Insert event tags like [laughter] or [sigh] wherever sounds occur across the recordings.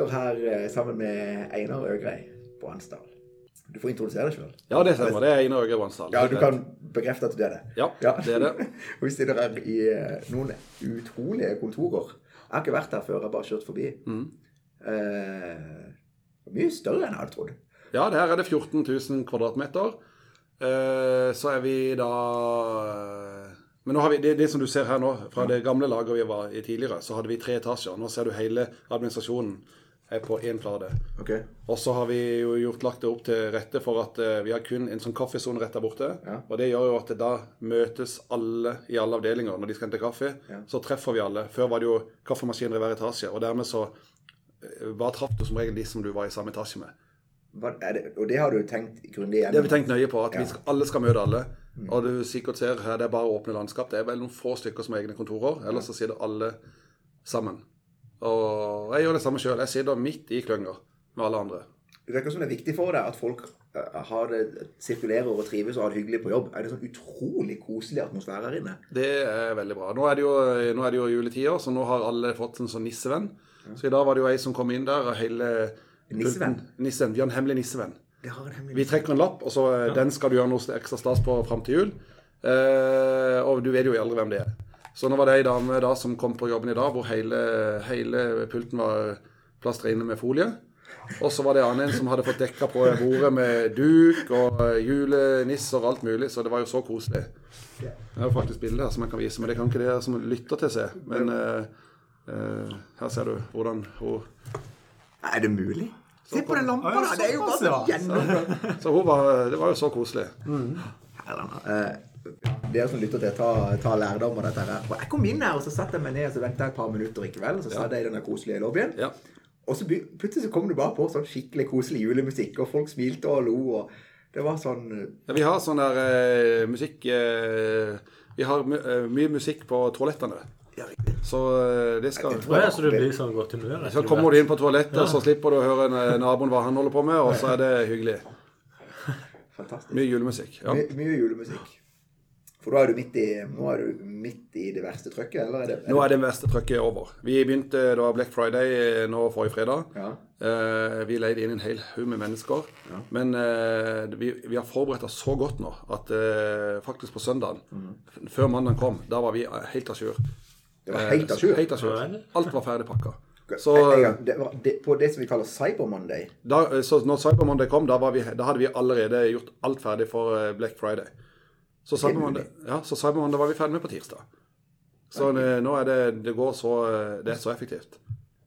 sitter her eh, sammen med Einar Øgrei på Ansdal. Du får introdusere deg sjøl. Ja, det stemmer. Det er Einar Øgrei på Ansdal. Ja, du kan bekrefte at det er det. Ja, det er det. [laughs] Og vi sitter her i eh, noen utrolige kontorer. Jeg har ikke vært her før, jeg har bare kjørt forbi. Mm. Eh, mye større enn jeg hadde trodd. Ja, det her er det 14 000 kvadratmeter. Eh, så er vi da eh, Men vi, det, det som du ser her nå, fra det gamle laget vi var i tidligere, så hadde vi tre etasjer. Nå ser du hele administrasjonen er på én flate. Okay. Og så har vi jo gjort lagt det opp til rette for at uh, vi har kun en sånn kaffesone rett der borte. Ja. Og det gjør jo at da møtes alle i alle avdelinger når de skal hente kaffe. Ja. Så treffer vi alle. Før var det jo kaffemaskiner i hver etasje, og dermed så eh, bare traff du som regel de som du var i samme etasje med. Er det, og det har du tenkt grundig Det har vi tenkt nøye på, at Ja. vi skal, alle skal møte alle. Og du sikkert ser her, det er bare åpne landskap. Det er vel noen få stykker som har egne kontorer. Ellers så sitter alle sammen. Og jeg gjør det samme sjøl. Jeg sitter midt i klønger med alle andre. Det virker som det er viktig for deg at folk eh, har det, sirkulerer og trives og har det hyggelig på jobb. Er det sånn utrolig koselig atmosfære her inne? Det er veldig bra. Nå er det jo, nå er det jo juletider, så nå har alle fått en sånn nissevenn. Så i dag var det jo ei som kom inn der, og hele Nissevenn? Nissevenn. Vi har en hemmelig nissevenn. Vi trekker en lapp, og så ja. den skal du gjøre noe ekstra stas på fram til jul. Eh, og du vet jo aldri hvem det er. Så nå var det ei dame da som kom på jobben i dag, hvor hele, hele pulten var plastra inne med folie. Og så var det annen en som hadde fått dekka på bordet med duk og julenisser og alt mulig, så det var jo så koselig. Jeg har faktisk bilde her som jeg kan vise, men det kan ikke dere som lytter til se. Men uh, uh, her ser du hvordan hun Er det mulig? Se på den lampa, da! Det er jo bare så gjennom... Så hun var, det var jo så koselig. Mm. eh, Dere som lytter til, ta, ta lærdom av dette her. Og Jeg kom inn her, og så satte jeg meg ned og så jeg et par minutter i kveld. Og så satt jeg i den koselige lobbyen. Ja. Og så plutselig så kom det bare på sånn skikkelig koselig julemusikk, og folk smilte og lo. og Det var sånn eh, Ja, vi har sånn der uh, musikk uh, Vi har my uh, mye musikk på toalettene. Ja. Så det skal Jeg jeg så du blir sånn godt humør? Så kommer du inn på toalettet, så slipper du å høre naboen hva han holder på med, og så er det hyggelig. Fantastisk. Mye julemusikk. Ja. My, mye julemusikk. For da er du midt i, nå er du midt i det verste trøkket, eller er det, er Nå er det verste trøkket over. Vi begynte det var Black Friday eh, nå forrige fredag. Ja. Eh, vi leide inn en hel haug med mennesker. Men eh, vi, vi har forberedt oss så godt nå at eh, faktisk på søndagen, før mandagen kom, da var vi eh, helt à jour. Det var helt à jour? Jour. Alt var ferdig pakka. Så, det var det, på det som vi kaller Cyber Monday. da, så når Cyber Monday kom, da, var vi, da hadde vi allerede gjort alt ferdig for eh, Black Friday. Så Cyber Monday, ja, så Cyber var vi ferdig med på tirsdag. Så eh, nå er det Det går så eh, Det er så effektivt.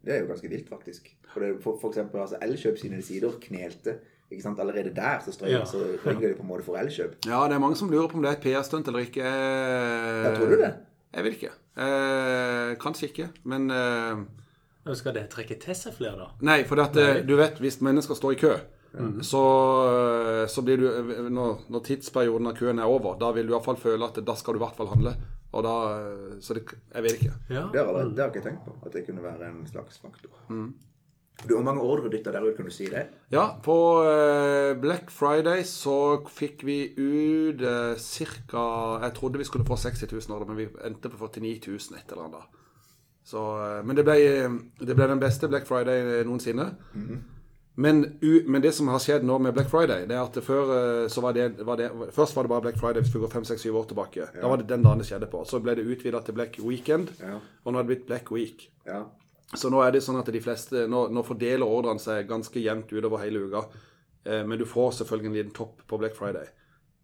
Det er jo ganske vilt, faktisk. For, det, for, for eksempel altså, Elkjøp sine sider knelte. Ikke sant? Allerede der så strøk Ja. så de på en måte for Elkjøp. Ja, det er mange som lurer på om det er et PR-stunt eller ikke. Ja, tror du det? Jeg vet ikke. Eh, kanskje ikke, men eh, Skal det trekke til seg flere, da? Nei, for at, eh, du vet, hvis mennesker står i kø, så, eh, så blir du eh, når, når tidsperioden av køen er over, da vil du iallfall føle at da skal du i hvert fall handle. Og da eh, Så det Jeg vet ikke. Ja. Det har, jeg- det har jeg ikke tenkt på. At det kunne være en slags faktor. Du, Hvor mange ordre dytta der ut, kan du si det? Ja, på eh, Black Friday så fikk vi ut uh, ca. Jeg trodde vi skulle få 60 000 ordre, men vi endte på 49 000 et eller annet. Så, eh, men det ble, det ble den beste Black Friday noensinne. Mm men det som har skjedd nå med Black Friday, det er at før eh, så var det, var det Først var det bare Black Friday hvis vi går 5-6-7 år tilbake. Da var det den dagen det skjedde på. Så ble det utvida til Black Weekend, Ja. og nå er det blitt Black Week. Ja. Så nå er det sånn at de fleste Nå, nå fordeler ordrene seg ganske jevnt utover hele uka. Eh, men du får selvfølgelig en liten topp på Black Friday.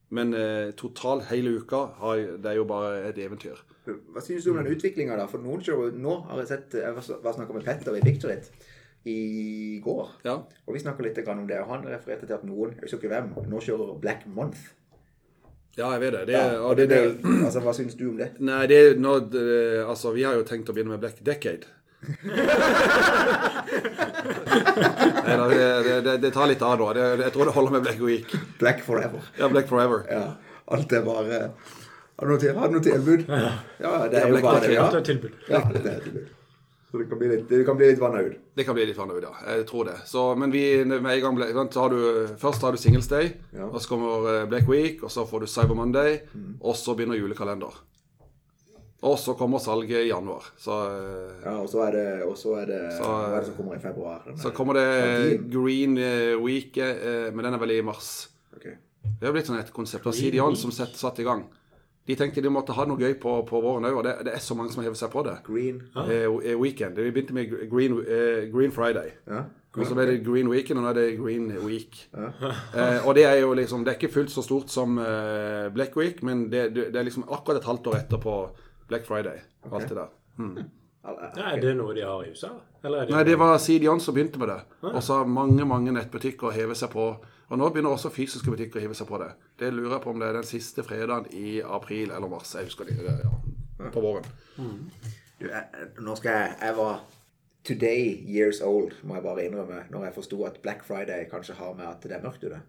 Men eh, totalt hele uka har, det er jo bare et eventyr. Hva synes du om den utviklinga, da? For noen show Nå har jeg sett Jeg var snakka med Petter i Victorit. It i går. Ja. Og vi snakka litt om det. Og han refererte til at noen, jeg husker ikke hvem, nå kjører Black Month. ja, jeg vet det. det, Ja, og det, det altså, Hva syns du om det? Nei, det er nå det- Altså, vi har jo tenkt å begynne med Black Decade. [laughs] Nei da, det, det, tar litt av da. Det, jeg tror det holder med Black Week. Black forever. Ja, Black Forever. Ja. Alt er bare Har du noe, til- har du noe tilbud? Ja, det er jo Black bare det. Ja, det er tilbud. Så det kan bli litt, det kan bli litt vanna ut. Det kan bli litt vanlig, ja. Jeg tror det. Så, men vi, med en gang ble, så har du, Først har du Singles Day, Ja. og så kommer eh, Black Week, og så får du Cyber Monday, og så begynner julekalender. Og så kommer salget i januar. Så, eh, Ja, og så er det, og så er det Så- Hva er det som kommer i februar? Så er- kommer det Martin. Green eh, Week, men den er vel i mars. Okay. Det har blitt sånn et konsept. Og Sidian som satte satt i gang. De tenkte de måtte ha noe gøy på, på våren òg, og det, det er så mange som hever seg på det. Green. ah. eh, weekend. Vi begynte med Green, eh, green Friday. Ja. Og så ble det Green Weekend, og nå er det Green Week. [laughs] Eh, og det er jo liksom Det er ikke fullt så stort som eh, Black Week, men det, det, er liksom akkurat et halvt år etter på Black Friday. Okay. Alt det der. [laughs] Ja, er det noe de har i USA? Eller er det Nei, det var CDON som begynte med det. Og så har mange mange nettbutikker hevet seg på. Og nå begynner også fysiske butikker å hive seg på det. Det lurer jeg på om det er den siste fredagen i april eller mars. Jeg husker det. Ja, på våren. Du, jeg, nå skal jeg Jeg var today years old, må jeg bare innrømme, når jeg forsto at Black Friday kanskje har med at det er mørkt ute.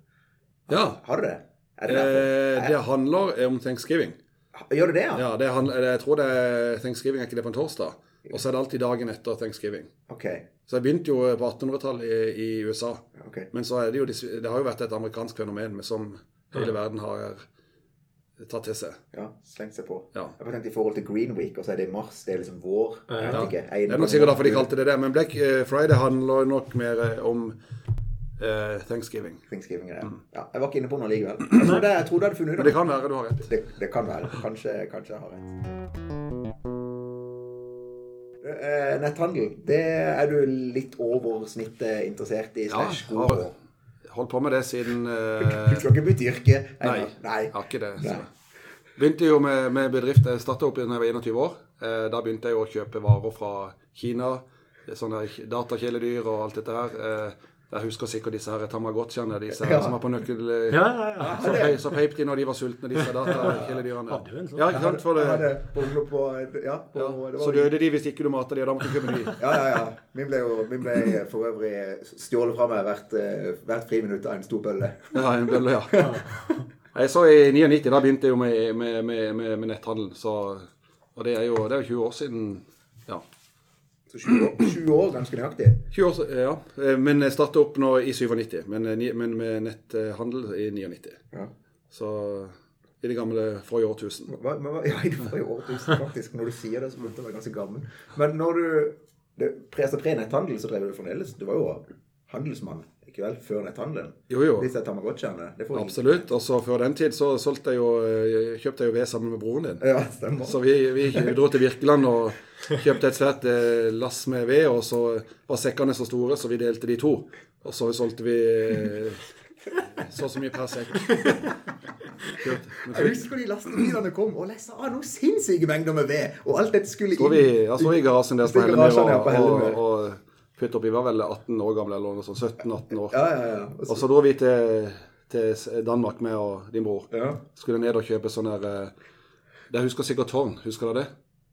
Ja. Har du det? Det Eh, det handler om thanksgiving. Gjør det det, ja? Ja, det handler, jeg tror det er Thanksgiving er ikke det på en torsdag. Og så er det alltid dagen etter Thanksgiving. Ok. Så jeg begynte jo på 1800-tallet i, i USA. Okay. Men så er det jo Det har jo vært et amerikansk fenomen men som hele verden har tatt til seg. Ja, slengt seg på. Ja. Jeg bare tenkte i forhold til Green Week, og så er det i mars. Det er liksom vår. Jeg vet ikke. Det er nok sikkert derfor de kalte det det. Men Black eh, Friday handler nok mer eh, om eh, Thanksgiving. Thanksgiving, ja. ja. Jeg var ikke inne på noe likevel. Jeg, trodde jeg hadde funnet ut av det. det kan være du har rett. Det, det kan være. Kanskje, kanskje jeg har rett. Eh, Netthandel, det er du litt over snittet interessert i? Ja, har på? holdt på med det siden Du eh, skal ikke bytte yrke? Nei, Nei. jeg har ikke det. Så. Begynte jo med, med bedrift. Jeg starta opp da jeg var 21 år. Eh, da begynte jeg å kjøpe varer fra Kina. Sånne datakjæledyr og alt dette her. Eh, jeg husker sikkert disse her Tamagotchiene, disse her Ja. som var på nøkkel... eh, Ja, ja, ja. Så, pe, så peip de når de var sultne, disse [laughs] datakjæledyrene. Sånn? Ja, ikke sant? For det, på Ja, på, ja. det Så døde de hvis ikke du matet de, og da måtte du kjøpe ny. Ja, ja, ja. Min ble jo min ble for øvrig stjålet fra meg hvert, eh, hvert friminutt av en stor bølle. Ja, en bølle, ja. [laughs] Jeg så i 99, da begynte jeg jo med, med, med, med, med netthandel. Så, og det er jo det er jo 20 år siden. Så 20 år, 20 år ganske nøyaktig. 20 år, ja. Eh, Men jeg startet opp nå i 97, men, eh, men med netthandel i 99. Ja. Så i det gamle forrige årtusen. Hva, men, ja, i det forrige årtusen, faktisk. Når du sier det, så begynte jeg å være ganske gammel. Men når du det, pre, altså Pre-netthandel så drev du fremdeles Du var jo handelsmann ikke vel, før netthandelen. Jo, jo. Disse Tamagotchiene. Det får Absolutt. Og så før den tid så jeg jo, eh, kjøpte jeg jo ved sammen med broren din. Ja, stemmer. Så vi, vi dro til Virkeland og kjøpte et svært eh, lass med ved, og så var sekkene så store, så vi delte de to. Og så solgte vi eh, så og så mye per sekk. Jeg husker de lastebilene kom og lessa av noen sinnssyke mengder med ved. Og alt dette skulle inn. vi, ja, så vi i garasjen deres på Hellemyr og, og, og putte opp. Vi var vel 18 år gamle, eller noe sånt. 17-18 år. Ja, ja, ja. Og så, dro vi til, til Danmark med og din bror. Skulle ned og kjøpe sånn der eh, Jeg husker sikkert Tårn. Husker du det?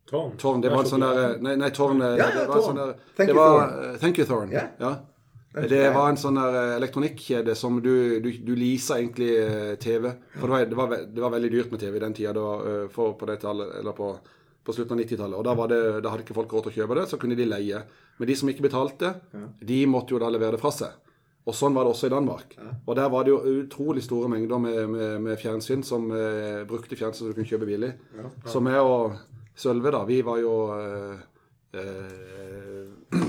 Tårn. Tårn, det var en sånn der Nei, nei Tårn. Ja, ja, det var Tårn. sånn der, Thank det you, var, Thorn. Thank you, Thorn. Ja. Ja. Det var en sånn der elektronikkjede som du, du, du leasa egentlig eh, TV. For det var, det, var, det var veldig dyrt med TV i den tida, var, eh, for, på det tallet, eller på, på slutten av 90-tallet. Og da, var det, da hadde ikke folk råd til å kjøpe det, så kunne de leie. Men de som ikke betalte, de måtte jo da levere det fra seg. Og sånn var det også i Danmark. Og der var det jo utrolig store mengder med, med, med fjernsyn som eh, brukte fjernsyn som du kunne kjøpe billig. Så er og Sølve, da, vi var jo eh, eh,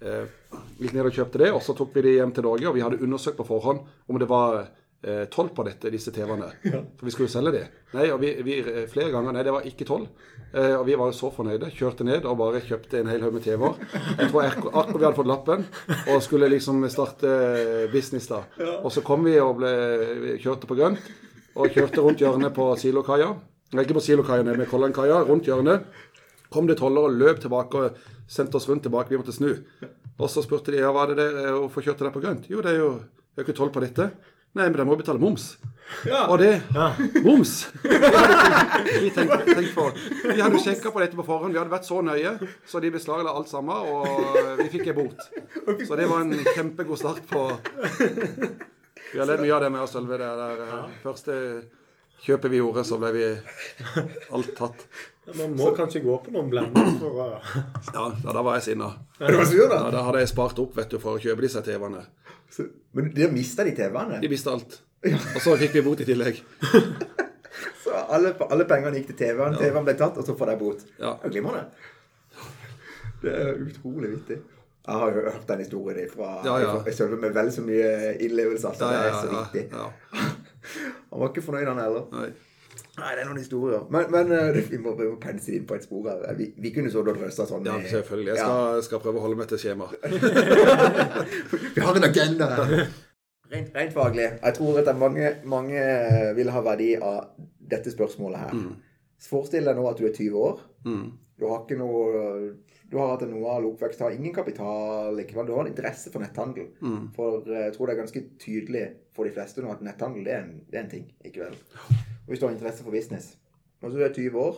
eh, gikk ned og kjøpte det, og så tok vi det hjem til Norge, og vi hadde undersøkt på forhånd om det var eh, toll på dette, disse TV-ene. For vi skulle jo selge de. Nei, og vi, vi flere ganger Nei, det var ikke toll. Eh, og vi var jo så fornøyde. Kjørte ned og bare kjøpte en hel haug med TV-er. Jeg tror akkurat vi hadde fått lappen og skulle liksom starte business da. Og så kom vi og ble, kjørte på grønt, og kjørte rundt hjørnet på Silokaia. Nei, ikke på Silokaia, nede med Kollankaia, Rundt hjørnet kom det toller og løp tilbake og sendte oss rundt tilbake. Vi måtte snu. Og så spurte de ja, hva er det der, eh, hvorfor kjørte dere på grønt? Jo, det er jo det er ikke toll på dette. Nei, men de må jo betale moms. Og det Moms! [laughs] Vi tenkte, tenkt, på, vi hadde sjekka på dette på forhånd. Vi hadde vært så nøye, så de beslagla alt sammen, og vi fikk ei bot. Så det var en kjempegod start på Vi har ledd mye av det med å Sølve. Det der eh, første kjøpet vi gjorde, så ble vi alt tatt. Man må kanskje gå på noen blender for å Ja, da, da var jeg sinna. Det gjør Ja, da hadde jeg spart opp vet du, for å kjøpe disse TV-ene. Men Men har mista de TV-ene? De mista alt. Og så fikk vi bot i tillegg. [laughs] Så alle, alle pengene gikk til TV-en. Ja. TV-en ble tatt, og så får de bot. Ja. Det er glimrende. Det er utrolig vittig. Jeg har jo hørt den historien fra Ja, ja. Jeg føler med vel så mye innlevelse. Altså. Ja, Det ja, er så ja, viktig. Ja. Han var ikke fornøyd, han heller. Nei. Nei, det er noen historier. Men, men eh, vi må, vi må pense inn på et spor her. Vi, vi kunne så da drøsta sånn. Ja, eh, selvfølgelig. Jeg skal, skal prøve å holde meg til skjema. [laughs] Vi har en agenda her. Rent, rent faglig. Jeg tror at mange, mange vil ha verdi av dette spørsmålet her. Forestill deg nå at du er 20 år. Mm. Du har ikke noe Du har hatt en normal oppvekst, har ingen kapital. Ikke, du har en interesse for netthandel. Mm. For eh, jeg tror det er ganske tydelig for de fleste nå at netthandel er en, det er en ting. ikke vel? Og hvis du har interesse for business, Når du er 20 år,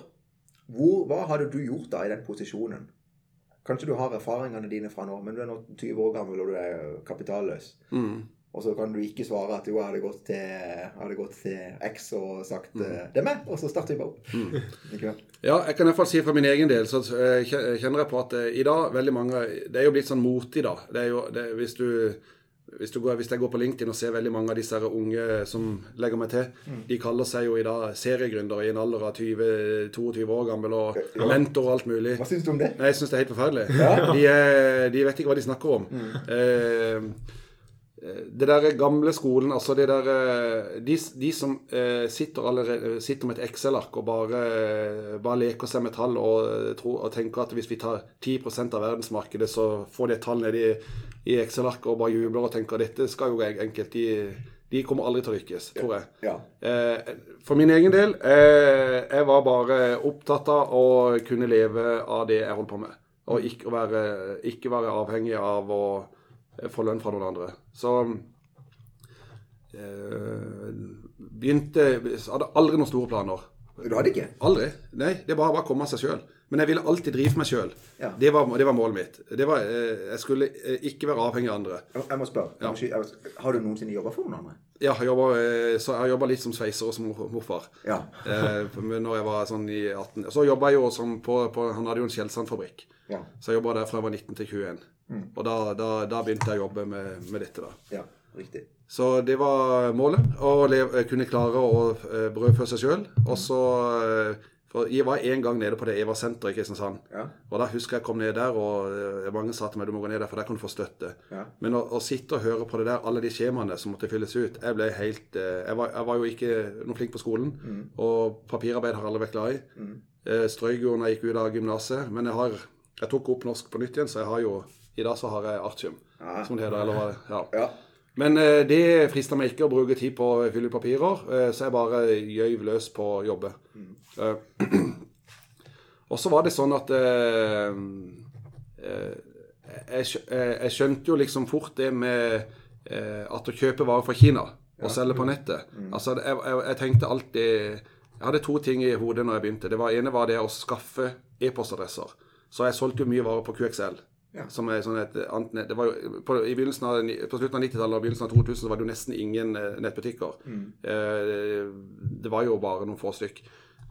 hvor, hva hadde du gjort da i den posisjonen? Kanskje du har erfaringene dine fra nå, men du er nå 20 år gammel og du er kapitalløs. Mm. Og så kan du ikke svare at jo, jeg hadde gått til, hadde gått til X og sagt mm. det er meg, og så starter vi bare opp. Mm. [laughs] Ja, jeg kan i hvert fall si fra min egen del, så eh, kjenner jeg på at eh, i dag, veldig mange Det er jo blitt sånn mote i dag. Det er jo, det, hvis, du, hvis, du går, hvis jeg går på LinkedIn og ser veldig mange av disse her unge som legger meg til, de kaller seg jo i dag seriegründere i en alder av 20-22 år gammel og mentor og alt mulig. Hva syns du om det? Nei, jeg syns det er helt forferdelig. De, er, de vet ikke hva de snakker om. Eh, det der gamle skolen, altså det der eh, De, de som eh, sitter, allerede, sitter med et Excel-ark og bare, bare leker seg med tall og, eh, tror, og tenker at hvis vi tar 10% av verdensmarkedet, så får de et tall ned i, i Excel-arket og bare jubler og tenker at dette skal jo enkelt. De, de kommer aldri til å lykkes, tror jeg. Ja. Eh, for min egen del, eh, jeg var bare opptatt av å kunne leve av det jeg holdt på med. Og ikke være, ikke være avhengig av å eh, få lønn fra noen andre. Så eh, begynte Hadde aldri noen store planer. Du hadde ikke? Aldri. Nei, det bare var å komme av seg sjøl. Men jeg ville alltid drive meg sjøl. Ja. Det, var, det var målet mitt. Det var, eh, jeg skulle eh, ikke være avhengig av andre. Jeg må spørre. Jeg Har du noensinne jobba for noen andre? Ja, jeg jobba litt som sveiser og som morfar. Ja. Eh, når jeg var sånn i 18 Så jobba jeg jo som på, på Han hadde jo en Skjelsandfabrikk. Ja. Så jeg jobba der fra jeg var 19 til 21. Og da, da, da begynte jeg å jobbe med, med dette, da. ja. Riktig. Så det var målet. Å leve, kunne klare å eh, brødfø seg sjøl. Og så eh, For jeg var en gang nede på det Eva senter i Kristiansand. Ja. Og da husker jeg kom ned der, og eh, mange sa til meg du må gå ned der, for der kan du få støtte. Ja. Men å, å sitte og høre på det der, alle de skjemaene som måtte fylles ut Jeg ble helt eh, Jeg var, jeg var jo ikke noe flink på skolen. Og papirarbeid har alle vært glad i. Mm. Strøyk jo når jeg gikk ut av gymnaset. Men jeg har Jeg tok opp norsk på nytt igjen, så jeg har jo I dag så har jeg artium, Ja. som det heter. Eller ja. Ja. Men eh, det frister meg ikke å bruke tid på å fylle papirer, eh, så jeg bare gjøyv løs på å jobbe. Eh, [clears throat] og så var det sånn at eh, eh, jeg, eh, jeg skjønte jo liksom fort det med at å kjøpe varer fra Kina og selge på nettet. Altså, jeg, jeg, jeg tenkte alltid Jeg hadde to ting i hodet når jeg begynte. Det var ene var det å skaffe e-postadresser. Så jeg solgte jo mye varer på QXL. Ja. Som er sånn et annet. Det var jo, på, av, på slutten av 90-tallet og begynnelsen av 2000 så var det jo nesten ingen nettbutikker. nettbutikker. Eh, det var jo bare noen få stykk.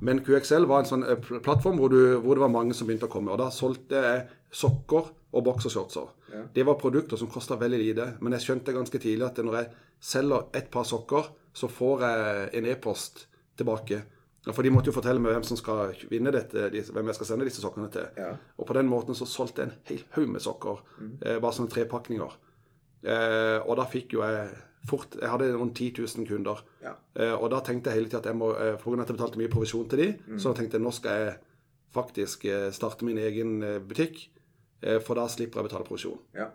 Men QXL var en sånn eh, plattform hvor, du, hvor det var mange som begynte å komme. Og da solgte jeg sokker og boksershortser. Det var produkter som kosta veldig lite. Men jeg skjønte ganske tidlig at når jeg selger et par sokker, så får jeg en e-post tilbake. Ja, For de måtte jo fortelle meg hvem som skal vinne dette, hvem jeg skal sende disse sokkene til. Ja. Og på den måten så solgte jeg en hel haug med sokker. Eh, bare sånne trepakninger. Eh, og da fikk jo jeg fort Jeg hadde rundt 10 000 kunder. Ja. Eh, og da tenkte jeg hele tida at jeg må eh, av at jeg betalte mye provisjon til de, så da tenkte jeg nå skal jeg faktisk eh, starte min egen eh, butikk. Eh, for da slipper jeg å betale provisjon. ja.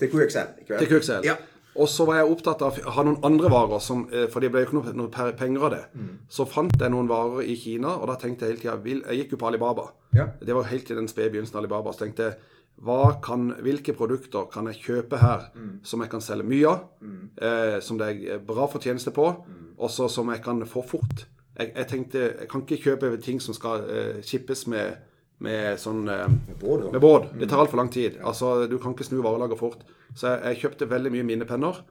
Til QXL. Ikke vel? Til QXL. Ja. Og så var jeg opptatt av å ha noen andre varer, som, eh, for det ble jo ikke noe, penger av det. Så fant jeg noen varer i Kina, og da tenkte jeg hele tida Jeg gikk jo på Alibaba. Ja. Det var helt i den spede begynnelsen av Alibaba. Så tenkte jeg kan, hvilke produkter kan jeg kjøpe her som jeg kan selge mye av, eh, som det er bra fortjeneste på, og så som jeg kan få fort. Jeg, jeg tenkte jeg kan ikke kjøpe ting som skal eh, shippes med, med sånn Med båt, med båt. Det tar altfor lang tid. Altså, Du kan ikke snu varelager fort. Så jeg, jeg kjøpte veldig mye minnepenner.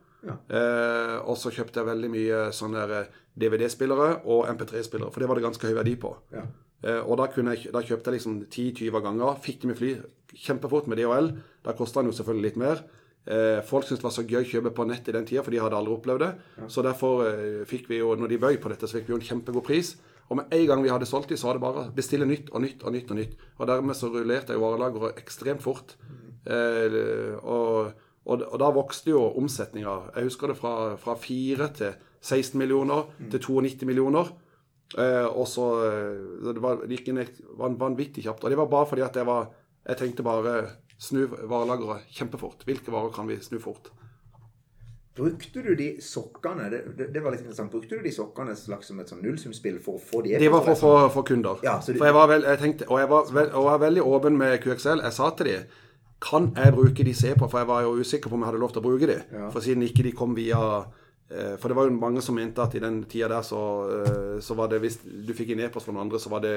Eh, og så kjøpte jeg veldig mye sånne eh, DVD-spillere og MP3-spillere, for det var det ganske høy verdi på. Ja. Eh, og da, jeg, da kjøpte jeg liksom 10-20 ganger. Fikk det med fly kjempefort med DHL. Da kosta den jo selvfølgelig litt mer. eh, folk syntes det var så gøy å kjøpe på nett i den tida, for de hadde aldri opplevd det. Så derfor eh, fikk vi jo, når de bøy på dette, så fikk vi jo en kjempegod pris. Og med en gang vi hadde solgt de, så var det bare å bestille nytt og nytt og nytt. Og nytt. Og dermed så rullerte jo varelageret ekstremt fort. Eh, og, og, og da vokste jo omsetninga. Jeg husker det fra, fra 4 til 16 millioner til 92 millioner. Eh, og så eh, Det var, det gikk inn van- vanvittig kjapt. Og det var bare fordi at jeg var Jeg tenkte bare snu varelageret kjempefort. Hvilke varer kan vi snu fort? Brukte du de sokkene det, det, det var litt interessant, brukte du de sokkene slags som et sånn nullsumspill for å få de Det var for, for, for kunder. Ja, de- For jeg var, vel, jeg tenkte, og jeg var, vel, og jeg var veldig åpen med QXL. Jeg sa til de kan jeg bruke de se på, for jeg var jo usikker på om jeg hadde lov til å bruke de. Ja. For siden ikke de kom via eh, For det var jo mange som mente at i den tida der så, eh, så var det hvis du fikk en e-post fra noen andre, så var det,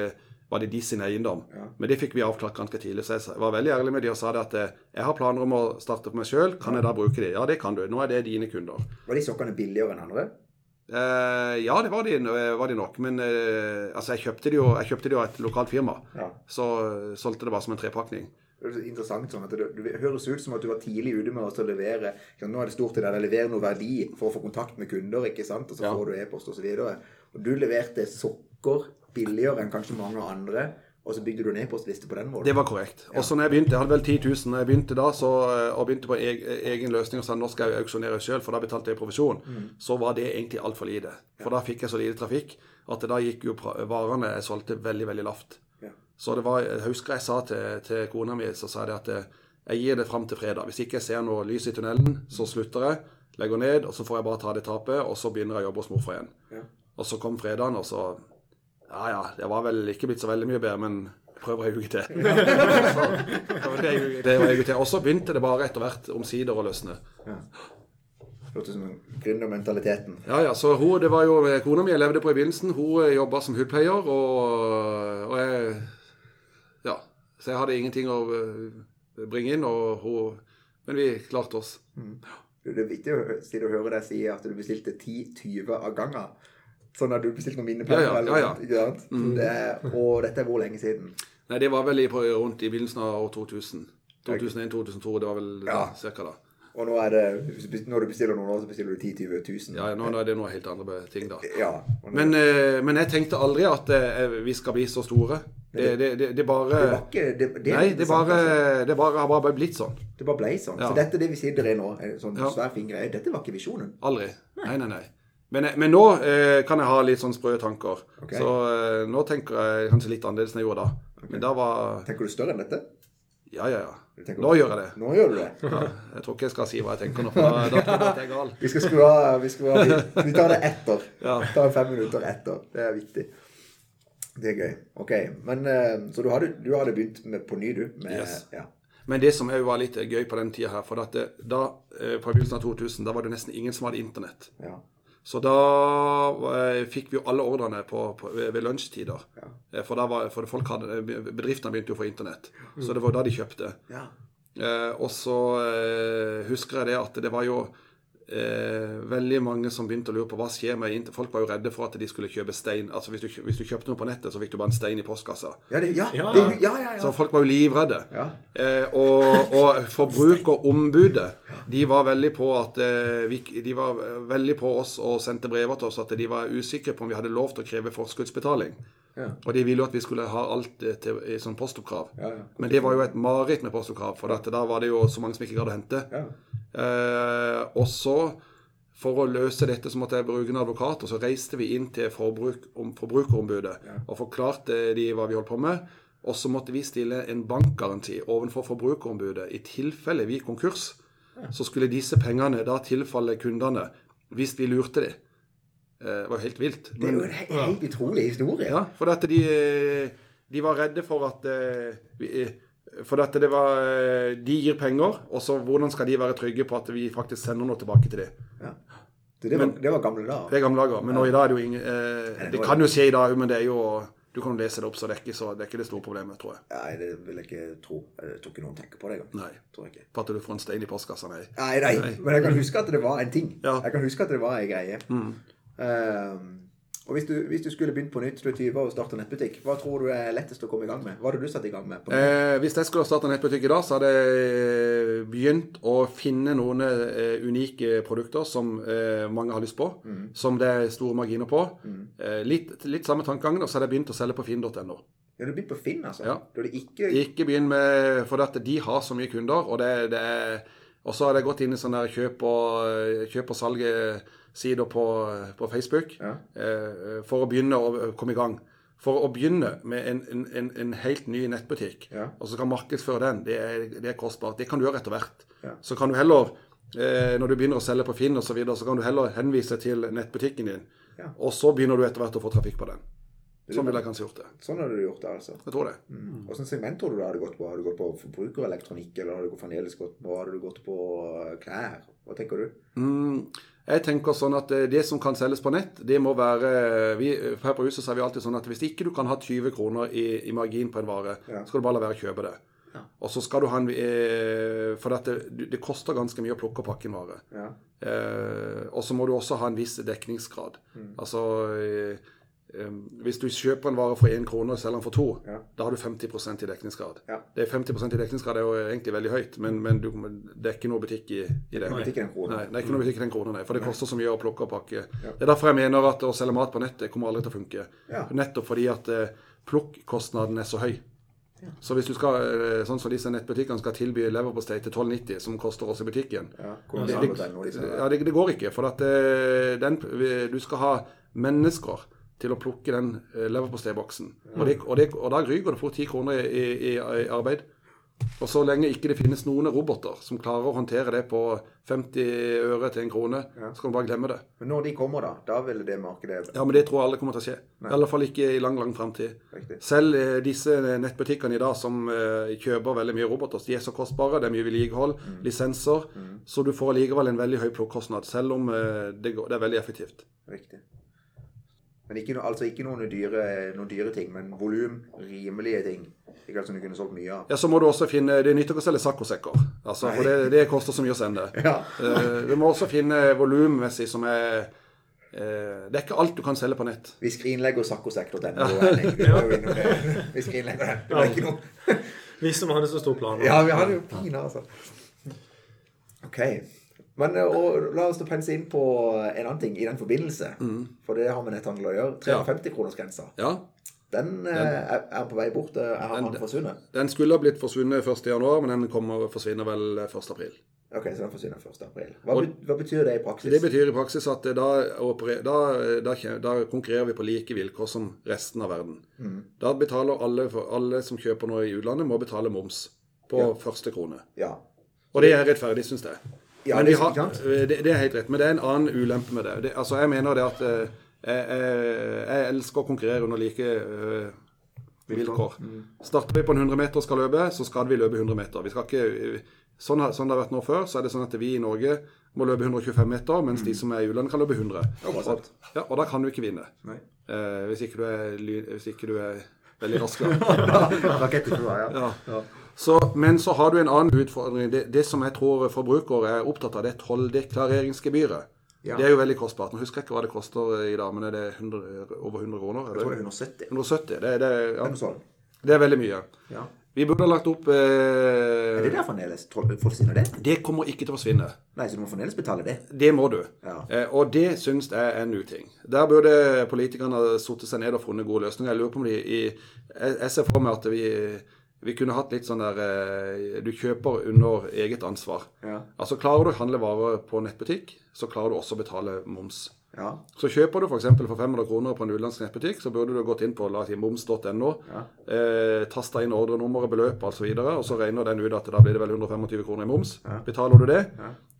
var det de sin eiendom. Ja. Men det fikk vi avklart ganske tidlig. Så jeg var veldig ærlig med de og sa det at eh, jeg har planer om å starte for meg sjøl. Kan jeg da bruke de? Ja, det kan du. Nå er det dine kunder. Var de sokkene billigere enn andre? Eh, ja, det var de, var de nok. Men eh, altså, jeg kjøpte de jo jeg kjøpte de jo av et lokalt firma. Ja. Så eh, solgte det bare som en trepakning. Det er interessant sånn at det, det høres ut som at du var tidlig ute med å levere Nå er det stort til deg å levere noe verdi for å få kontakt med kunder, ikke sant? og så Ja. får du e-post osv. Og, og du leverte sokker billigere enn kanskje mange andre, og så bygde du en e-postliste på den måten. Det var korrekt. Og så når jeg begynte, jeg hadde vel 10 000 da jeg begynte da, så, eh, og begynte på egen løsning og sa nå skal jeg auksjonere sjøl, for da betalte jeg provisjon, så var det egentlig altfor lite. For da fikk jeg så lite trafikk at da gikk jo varene jeg solgte, veldig, veldig lavt. Ja. Så det var, jeg husker jeg sa til, til kona mi så sa jeg det at eh, jeg gir det fram til fredag. Hvis ikke jeg ser noe lys i tunnelen, så slutter jeg, legger ned, og så får jeg bare ta det tapet, og så begynner jeg å jobbe hos morfar igjen. Ja. Og så kom fredagen, og så Ja ja, det var vel ikke blitt så veldig mye bedre, men prøver å [laughs] uke til. Det var jeg til. Og så begynte det bare etter hvert omsider å løsne. Hørtes ut som gründermentaliteten. Ja, ja, så hun, det var jo Kona mi jeg levde på i begynnelsen. Hun jobba som hudpleier, og, og jeg Ja. Så jeg hadde ingenting å eh, bringe inn, og hun Men vi klarte oss. Det er viktig å hø- høre deg si at du bestilte 10-20 av gangen. Sånn at du bestilte noen minneplater? Ja, ja, ja, ja. ikke sant? Det og dette er hvor lenge siden? Nei, det var vel i, på, rundt i begynnelsen av år 2000. 2001-2002, det var vel Ja. cirka da. Og nå er det, når du bestiller noen år, så bestiller du 10 000-20 000. Ja, nå, nå er det noe helt andre ting, da. Ja. nå- Men, eh, men jeg tenkte aldri at eh, vi skal bli så store. Det, det, det, det bare ikke Nei, det bare, altså. det bare har bare blitt sånn. Det bare ble sånn. Ja. Så dette det vi sitter i nå, sånn svær fin greie. Dette var ikke visjonen. Aldri. Nei, nei, nei. Men, men nå eh, kan jeg ha litt sånn sprø tanker. Okay. Så eh, nå tenker jeg kanskje litt annerledes enn jeg gjorde da. Men da var Tenker du større enn dette? Ja, ja, ja. Nå gjør jeg det. Nå gjør du det. Ja, jeg tror ikke jeg skal si hva jeg tenker nå, for da, da tror jeg at jeg er gal. Vi skal skru av vi, vi, tar det etter. Ja. Vi tar fem minutter etter. Det er viktig. Det er gøy. Ok, men eh, Så du hadde, du hadde begynt med, på ny, du? Med, Yes. ja. Men det som var litt gøy på den tida her, for det, da, eh, på begynnelsen av 2000, da var det nesten ingen som hadde internett. Ja. Så da eh, fikk vi jo alle ordrene på, på, ved, lunsjtider. Ja. Eh, For, var, for folk hadde, bedriftene begynte jo å få internett. Så det var da de kjøpte. ja. Eh, og så eh, husker jeg det at det var jo eh, veldig mange som begynte å lure på hva skjer med inter... Folk var jo redde for at de skulle kjøpe stein. Altså Hvis du, hvis du kjøpte noe på nettet, så fikk du bare en stein i postkassa. Ja, det, ja, Ja. det, ja, ja, Så folk var jo livredde. Ja. Eh, og, og forbrukerombudet de var veldig på at eh, vi, De var veldig på oss og sendte brever til oss at de var usikre på om vi hadde lov til å kreve forskuddsbetaling. Ja. Og de ville jo at vi skulle ha alt eh, til, i sånn postoppkrav. Ja, ja. Men det var jo et mareritt med postoppkrav, for dette. da var det jo så mange som ikke gadd å hente. Ja. Eh, og så, for å løse dette, så måtte jeg bruke en advokat. Og så reiste vi inn til forbruk, om, Forbrukerombudet og forklarte de hva vi holdt på med. Og så måtte vi stille en bankgaranti overfor Forbrukerombudet. I tilfelle vi konkurs, konkurs, så skulle disse pengene da tilfalle kundene hvis vi lurte dem. Eh, det var jo helt vilt. Det er jo en helt utrolig historie. Ja, for at de, de var redde for at eh, vi, eh, For dette, det var eh, De gir penger, og så hvordan skal de være trygge på at vi faktisk sender noe tilbake til dem? Ja. Det, var, det var gamle dager. Det er gamle dager. Men nå i dag er det jo ingen eh, Det kan jo skje i dag, men det er jo Du kan jo lese det opp, så det er ikke, så, det, er ikke det store problemet, tror jeg. Nei, det vil jeg ikke tro. Jeg tror ikke noen tenker på det engang. Nei. Tror jeg ikke. For at du får en stein i postkassa, nei. Nei, nei, men jeg kan huske at det var en ting. Ja. Jeg kan huske at det var en greie. Mm. Ehm, Og hvis du, hvis du skulle begynt på nytt, du er 20 år og starta nettbutikk, hva tror du er lettest å komme i gang med? Hva hadde du satt i gang med? på? Eh, hvis jeg skulle starta nettbutikk i dag, så hadde jeg begynt å finne noen eh, unike produkter som eh, mange har lyst på. Som det er store marginer på. Eh, litt, litt samme tankegangen, og så hadde jeg begynt å selge på finn.no. Ja, du begynt på Finn, altså? Ja. Ikke Ikke begynn med For at de har så mye kunder, og det, det er Og så har jeg gått inn i sånne der kjøp og, kjøp og salg-sider på, på Facebook Ja. eh, for å begynne å komme i gang. For å begynne med en, en, en, helt ny nettbutikk, Ja. og så kan markedsføre den, det er, det er kostbart. Det kan du gjøre etter hvert. Ja. Så kan du heller, eh, når du begynner å selge på Finn osv., så, videre, så kan du heller henvise til nettbutikken din. Ja. Og så begynner du etter hvert å få trafikk på den. Sånn ville jeg kanskje gjort det. Sånn hadde du gjort det, altså. Jeg tror det. Mm. Hvilket segment tror du det hadde gått på? Hadde du gått på forbrukerelektronikk, eller hadde du fremdeles gått på, hadde du gått på eh, klær? Hva tenker du? Mm, jeg tenker sånn at eh, det som kan selges på nett, det må være vi, Her på huset så er vi alltid sånn at hvis ikke du kan ha 20 kroner i, i margin på en vare, Ja. skal du bare la være å kjøpe det. Ja. Og så skal du ha en eh, For det, det koster ganske mye å plukke og pakke en vare. Ja. Eh, og så må du også ha en viss dekningsgrad. Altså eh, eh, Hvis du kjøper en vare for én krone og selger den for to, Ja. da har du 50% i dekningsgrad. Ja. Det er 50% i dekningsgrad er jo egentlig veldig høyt, men, men du, det er ikke noe butikk i, i det. Krone. Nei, det er ikke noe butikk i den kronen, nei. For det koster så mye å plukke og pakke. Det er derfor jeg mener at å selge mat på nettet kommer aldri til å funke. Ja. Nettopp fordi at eh, plukkostnaden er så høy. Så hvis du skal, eh, sånn som disse nettbutikkene skal tilby leverpostei til 12,90, som koster oss i butikken Ja, det, det, det, ja, det, det går ikke. For at eh, den, du skal ha mennesker til å plukke den eh, leverposteiboksen. Og, det, og, det, og da ryker det fort ti kroner i, i, i arbeid. Og så lenge ikke det finnes noen roboter som klarer å håndtere det på 50 øre til en krone, så kan du bare glemme det. Men når de kommer, da, da vil det markedet Ja, men det tror jeg aldri kommer til å skje. I alle fall ikke i lang, lang framtid. Selv eh, disse nettbutikkene i dag som eh, kjøper veldig mye roboter, de er så kostbare, det er mye vedlikehold, lisenser, så du får allikevel en veldig høy plukkostnad, selv om det, går, det er veldig effektivt. Riktig. Men ikke, no, altså ikke noen dyre, noen dyre ting, men volum, rimelige ting. Ikke alt som du kunne solgt mye av. Ja, så må du også finne Det nytter ikke å selge saccosekker, altså, for det, det koster så mye å sende. [laughs] Ja. uh, Du må også finne volummessig som er eh, Det er ikke alt du kan selge på nett. Vi skrinlegger saccosekk.no. Vi skrinlegger den. Det var ikke noe Vi som hadde så stor plan. Ja, vi hadde jo pina, altså. OK. Men eh, la oss pense inn på en annen ting i den forbindelse. For det har vi netthandel å gjøre. 350-kronersgrensa. Ja, Den den er, er på vei bort. eh, den, han forsvunnet? Den skulle ha blitt forsvunnet 1.1., men den kommer forsvinner vel 1.4. Ok, så den forsvinner 1. april. Hva, bet- hva betyr det i praksis? Det betyr i praksis at da, da, da, da konkurrerer vi på like vilkår som resten av verden. Da betaler alle, alle som kjøper noe i utlandet, må betale moms på første krone. Ja. Og det er rettferdig, syns jeg. Ja, Men det, har, det, det er helt rett, men det er en annen ulempe med det. det altså, jeg mener det at eh, jeg, jeg, elsker å konkurrere under like eh, vilkår. Starter vi på en 100 meter og skal løpe, så skal vi løpe 100 meter. Vi skal ikke, sånn, sånn det har vært nå før, så er det sånn at vi i Norge må løpe 125 meter, mens de som er i utlandet kan løpe 100. sant. Ja, og da kan du ikke vinne. Eh, hvis, ikke du er, hvis ikke du er veldig rask. da. [laughs] [laughs] Ja. Så, men så har du en annen utfordring. Det, det som jeg tror forbrukere er opptatt av, det er tolldeklareringsgebyret. Ja. Det er jo veldig kostbart. Nå husker jeg ikke hva det koster i dag, men er det 100, over 100 kroner? Jeg Er tror det? er 170. 170. Det, er- det, er- ja, det er veldig mye. Ja. Vi burde ha lagt opp Er eh, det der fremdeles? Forsvinner det? Det kommer ikke til å forsvinne. Nei, så du må fremdeles betale det? Det må du. Ja. Eh, og det syns jeg er en uting. Der burde politikerne ha satt seg ned og funnet gode løsninger. Jeg lurer på om de i Jeg, jeg ser for meg at vi, vi kunne hatt litt sånn der eh, Du kjøper under eget ansvar. Ja. Altså Klarer du å handle varer på nettbutikk, så klarer du også å betale moms. Ja. Så kjøper du f.eks. for 500 kroner på en utenlandsk nettbutikk, så burde du gått inn på si, moms.no, Ja. eh, tasta inn ordrenummeret, beløpet osv., og, og så regner den ut at da blir det vel 125 kroner i moms. Betaler du det,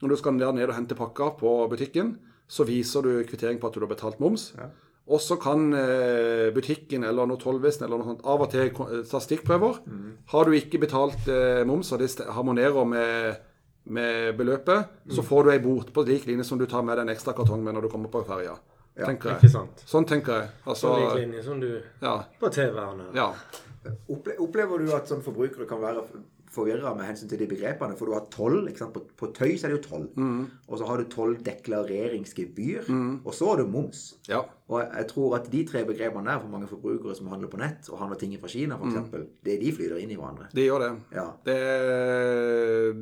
når du skal ned og hente pakka på butikken, så viser du kvittering på at du har betalt moms. Og så kan eh, butikken eller noe tollvesen eller noe sånt av og til ta stikkprøver. Har du ikke betalt eh, moms, og det harmonerer med med beløpet, så får du ei bot på lik linje som du tar med deg en ekstra kartong med når du kommer på ferja. tenker Ikke jeg. sant? Sånn tenker jeg. Altså, På lik linje som du ja, på TV-erne. ja. Opple opplever du at som forbrukere kan være forvirra med hensyn til de begrepene. For du har sant? På, på tøy så er det jo toll. Mm. Og så har du tolldeklareringsgebyr. Og så har du moms. Ja. Og jeg- tror at de tre begrepene der for mange forbrukere som handler på nett, og handler ting fra Kina Mm. f.eks., det de flyter inn i hverandre. De gjør det. Ja. Det,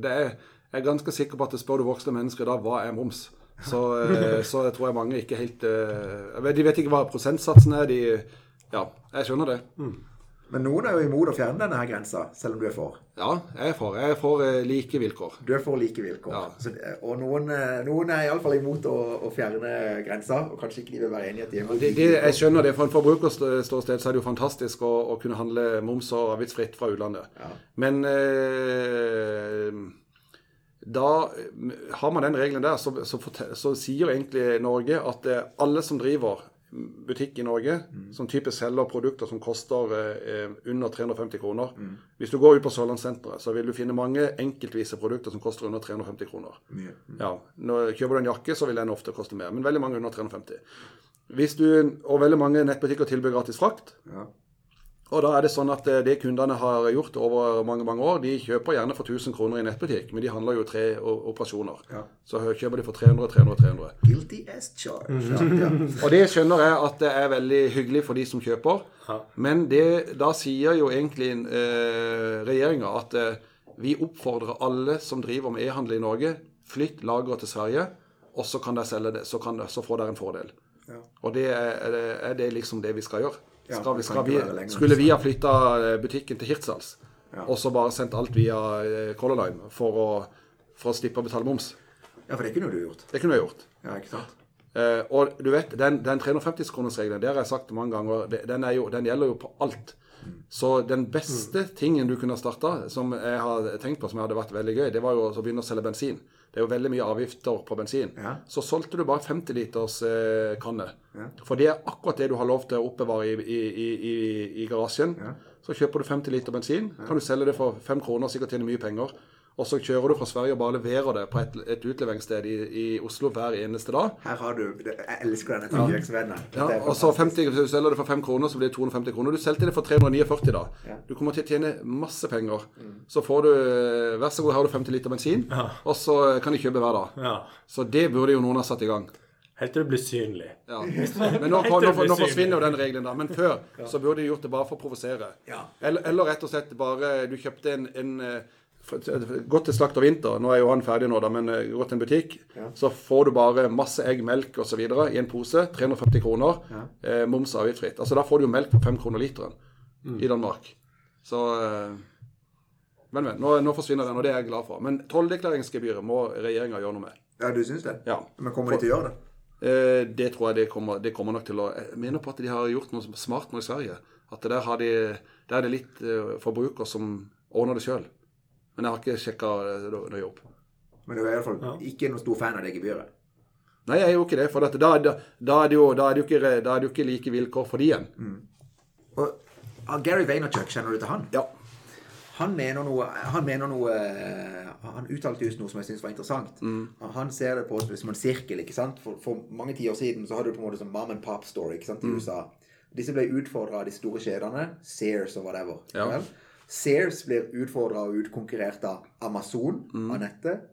det er, jeg er ganske sikker på at det spør du voksne mennesker i dag hva er moms. Så, eh, [laughs] så tror jeg mange ikke helt eh, vet- De vet ikke hva prosentsatsen er. De, ja, jeg skjønner det. Men noen er jo imot å fjerne denne her grensa, selv om du er for. Ja, jeg er for. Jeg er for eh, like vilkår. Du er for like vilkår. Ja. Så, og noen, eh, noen er iallfall imot å, å fjerne grensa, og kanskje ikke de vil være enig i at de er imot Det, det, jeg skjønner det. For en forbrukerståsted så er det jo fantastisk å, å kunne handle moms- og avgiftsfritt fra utlandet. Ja. Men eh, da eh, har man den regelen der, så, så, så sier egentlig Norge at alle som driver butikk i Norge, som typisk selger produkter som koster eh, under 350 kroner Hvis du går ut på Sørlandssenteret, så vil du finne mange enkeltvise produkter som koster under 350 kroner. Mye. Ja, når Kjøper du en jakke, så vil den ofte koste mer, men veldig mange under 350. Hvis du, og veldig mange nettbutikker tilbyr gratis frakt. Ja. Og da er det sånn at eh, det kundene har gjort over mange mange år, de kjøper gjerne for 1000 kroner i nettbutikk, men de handler jo tre operasjoner. Ja. Så kjøper de for 300, 300, 300. Guilty as charged. Ja, ja. Og det skjønner jeg at det er veldig hyggelig for de som kjøper. Ja. Men det, da sier jo egentlig eh, regjeringa at eh, vi oppfordrer alle som driver med e-handel i Norge, flytt lageret til Sverige, og så kan dere selge det, så, kan, så får dere en fordel. Ja. Og det er, er er det liksom det vi skal gjøre. Skal vi, skal vi, skulle vi ha flytta butikken til Hirtshals, og så bare sendt alt via eh, Color Line for å, for å slippe å betale moms? ja, for det kunne du gjort. Det kunne jeg gjort. Ja, ikke sant? Eh, og du vet, den, den 350-kronersregelen, det har jeg sagt mange ganger, den, jo, den gjelder jo på alt. Så den beste tingen du kunne ha starta, som jeg har tenkt på som hadde vært veldig gøy, det var jo å begynne å selge bensin. Det er jo veldig mye avgifter på bensin. Ja. Så solgte du bare 50 liters eh, kanne. Ja. For det er akkurat det du har lov til å oppbevare i, i, i, i, garasjen. Så kjøper du 50 liter bensin, kan du selge det for 5 kroner, og sikkert tjene mye penger. Og så kjører du fra Sverige og bare leverer det på et, et utleveringssted i, i Oslo hver eneste dag. Her har du Jeg elsker denne tankevirksomheten. Ja. Ja, og så fantastisk. 50, hvis du selger det for 5 kroner, så blir det 250 kroner. Du solgte det for 349 da. Ja. Du kommer til å tjene masse penger. Så får du eh, Vær så god, her har du 50 liter bensin, og så kan de kjøpe hver dag. Ja. Så det burde jo noen ha satt i gang. Helt til det blir synlig. Ja. [laughs] Men nå, nå, nå, nå, forsvinner jo den regelen, da. Men før så burde de gjort det bare for å provosere. Ja. Eller, eller rett og slett bare Du kjøpte en, en Gått til Slakt og Vinter, nå er jo han ferdig nå, da, men eh, gått til en butikk. Så får du bare masse egg, melk osv. i en pose. 350 kroner. Eh, moms avgiftsfritt. Altså Da får du jo melk for 5 kroner literen i Danmark. Så eh, Men, men. Nå, nå forsvinner den, og det er jeg glad for. Men tolldeklareringsgebyret må regjeringa gjøre noe med. Ja, du syns det? Ja. Men kommer de til å gjøre det? Eh, det tror jeg det kommer, det kommer nok til å Jeg mener på at de har gjort noe smart nå i Sverige. At der, har de, der er det litt forbruker som ordner det sjøl. Men jeg har ikke sjekka noe jobb. Men du er iallfall ikke noen stor fan av det gebyret. Nei, jeg er jo ikke det. For at da, da, da, er det jo, da, er det jo ikke, da er det jo ikke like vilkår for de igjen. Og ah, Gary Vaynerchuk, kjenner du til han? Ja. Han mener noe Han mener noe eh, Han uttalte just noe som jeg syns var interessant. Han ser det på som en sirkel. ikke sant? For, for mange tiår siden så hadde du på en måte sånn mom and pop story ikke sant, i USA. Disse ble utfordra av de store kjedene. Sears og whatever. Ja. Vel? Sears blir utfordra og utkonkurrert av Amazon, av nettet.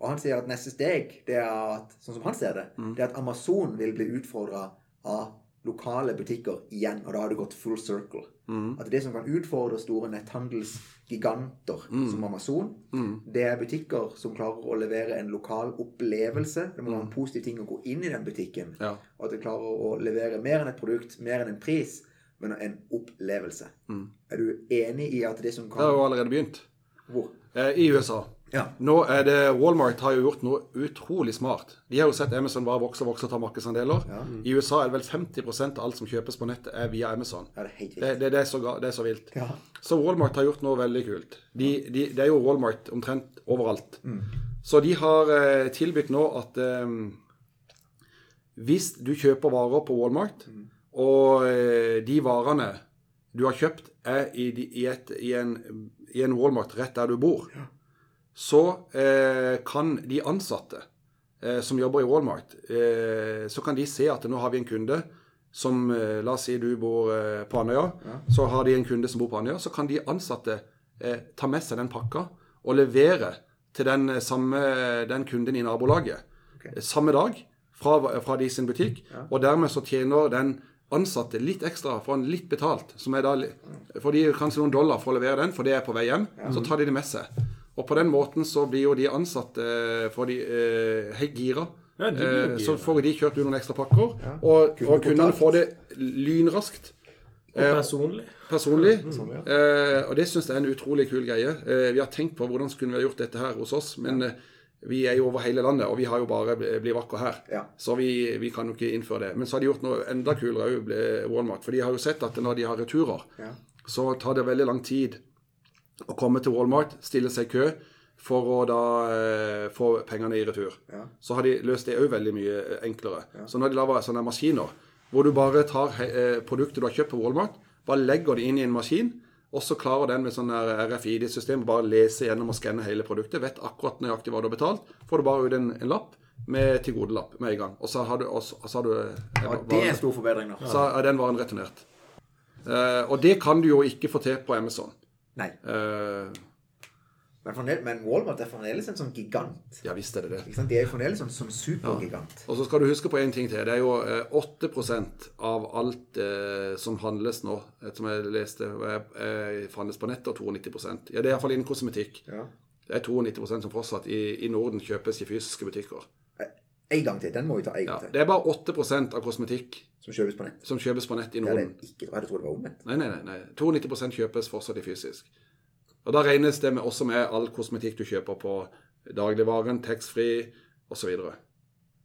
Og han sier at neste steg, det er at, sånn som han ser det, det er at Amazon vil bli utfordra av lokale butikker igjen. Og da har det gått full circle. At det som kan utfordre store netthandelsgiganter som Amazon, det er butikker som klarer å levere en lokal opplevelse. Det må være en positiv ting å gå inn i den butikken. Ja. Og at det klarer å levere mer enn et produkt, mer enn en pris, men en opplevelse. Er du enig i at det som kan Det har jo allerede begynt. Hvor? Eh, I USA. Ja. Nå er det Walmart har jo gjort noe utrolig smart. De har jo sett Amazon bare vokse og vokse og ta markedsandeler. I USA er det vel 50% av alt som kjøpes på nettet, er via Amazon. Ja, det er helt Det, det, er, så, det er så vilt. Ja. Så Walmart har gjort noe veldig kult. De, de, det er jo Walmart omtrent overalt. Så de har eh, tilbudt nå at eh, hvis du kjøper varer på Walmart, og eh, de varene du har kjøpt er i, i, et, i, en, i en Walmart rett der du bor, så eh, kan de ansatte eh, som jobber i Walmart, eh, så kan de se at nå har vi en kunde som eh, La oss si du bor eh, på Andøya. Så har de en kunde som bor på Andøya. Så kan de ansatte eh, ta med seg den pakka og levere til den, samme, den kunden i nabolaget okay. samme dag fra, fra de sin butikk. Og dermed så tjener den ansatte litt ekstra, får han litt betalt. Som er da, for de kanskje noen dollar for å levere den, for det er på vei hjem. Så tar de det med seg. Og på den måten så blir jo de ansatte får de, eh, helt gira. Ja, Eh, så får de kjørt ut noen ekstra pakker. Og, og kundene får det lynraskt. Og personlig. Personlig. Eh, og det syns jeg er en utrolig kul greie. Eh, vi har tenkt på hvordan skulle vi ha gjort dette her hos oss, men eh, vi er jo over hele landet, og vi har jo bare Bli vakker her. Ja. Så vi, vi kan jo ikke innføre det. Men så har de gjort noe enda kulere òg, Walmart. For de har jo sett at når de har returer, Ja. så tar det veldig lang tid å komme til Walmart, stille seg i kø for å da eh, få pengene i retur. Ja. Så har de løst det òg veldig mye eh, enklere. Så nå har de laga sånne maskiner hvor du bare tar eh, produktet du har kjøpt på Walmart, bare legger det inn i en maskin, og så klarer den med sånn RFID-system å bare lese gjennom og skanne hele produktet. Vet akkurat nøyaktig hva du har betalt. Får du bare ut en, en lapp med tilgodelapp med en gang. Og så har du, og så, og så har du eh, Ja, det er en stor forbedring da. så er den varen returnert. Uh, og det kan du jo ikke få til på Amazon. Nei. Eh, Men, fremdeles, men Walmart er fremdeles en sånn gigant. ja visst er det det. De er jo fremdeles sånn, sånn supergigant. Og så skal du huske på en ting til. Det er jo eh, 8 av alt eh, som handles nå, eh, som jeg leste, er, er, handles på nett, og 92% Ja, det er iallfall innen kosmetikk. Ja. Det er 92% som fortsatt i, i Norden kjøpes i fysiske butikker. En gang til. Den må vi ta en gang til. Ja, det er bare 8% av kosmetikk Som kjøpes på nett. som kjøpes på nett i Ja, det er ikke, jeg trodde det var omvendt. Nei, nei, nei. nei. 92 kjøpes fortsatt i fysisk. Og da regnes det med, også med all kosmetikk du kjøper på dagligvaren, taxfree osv.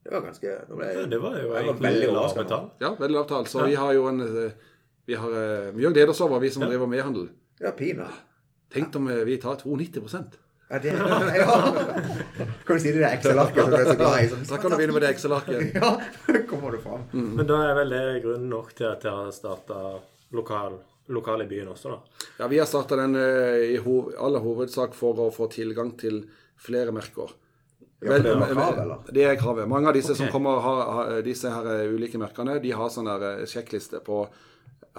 Det var ganske Det, ble, Ja, det var jo egentlig veldig lavt nå. Ja, veldig lavt tall. Så vi har jo en eh, Vi har eh, mye å glede oss over, vi som driver med e-handel. Ja, pina. Tenk om eh, vi tar 92 Ja, det [laughs] ja. Kan du si det Excel-arket som du er så glad i? Da kan du begynne med det Excel-arket. [laughs] Ja, [laughs] kommer du fram. Men da er vel det grunnen nok til at jeg har starta lokal, lokal i byen også, da. Ja, vi har starta den eh, i hov aller hovedsak for å få tilgang til flere merker. Ja, det er Vel, krav, eller? Det er kravet. Mange av disse som kommer har, disse her eh, ulike merkene, de har sånn eh, sjekkliste på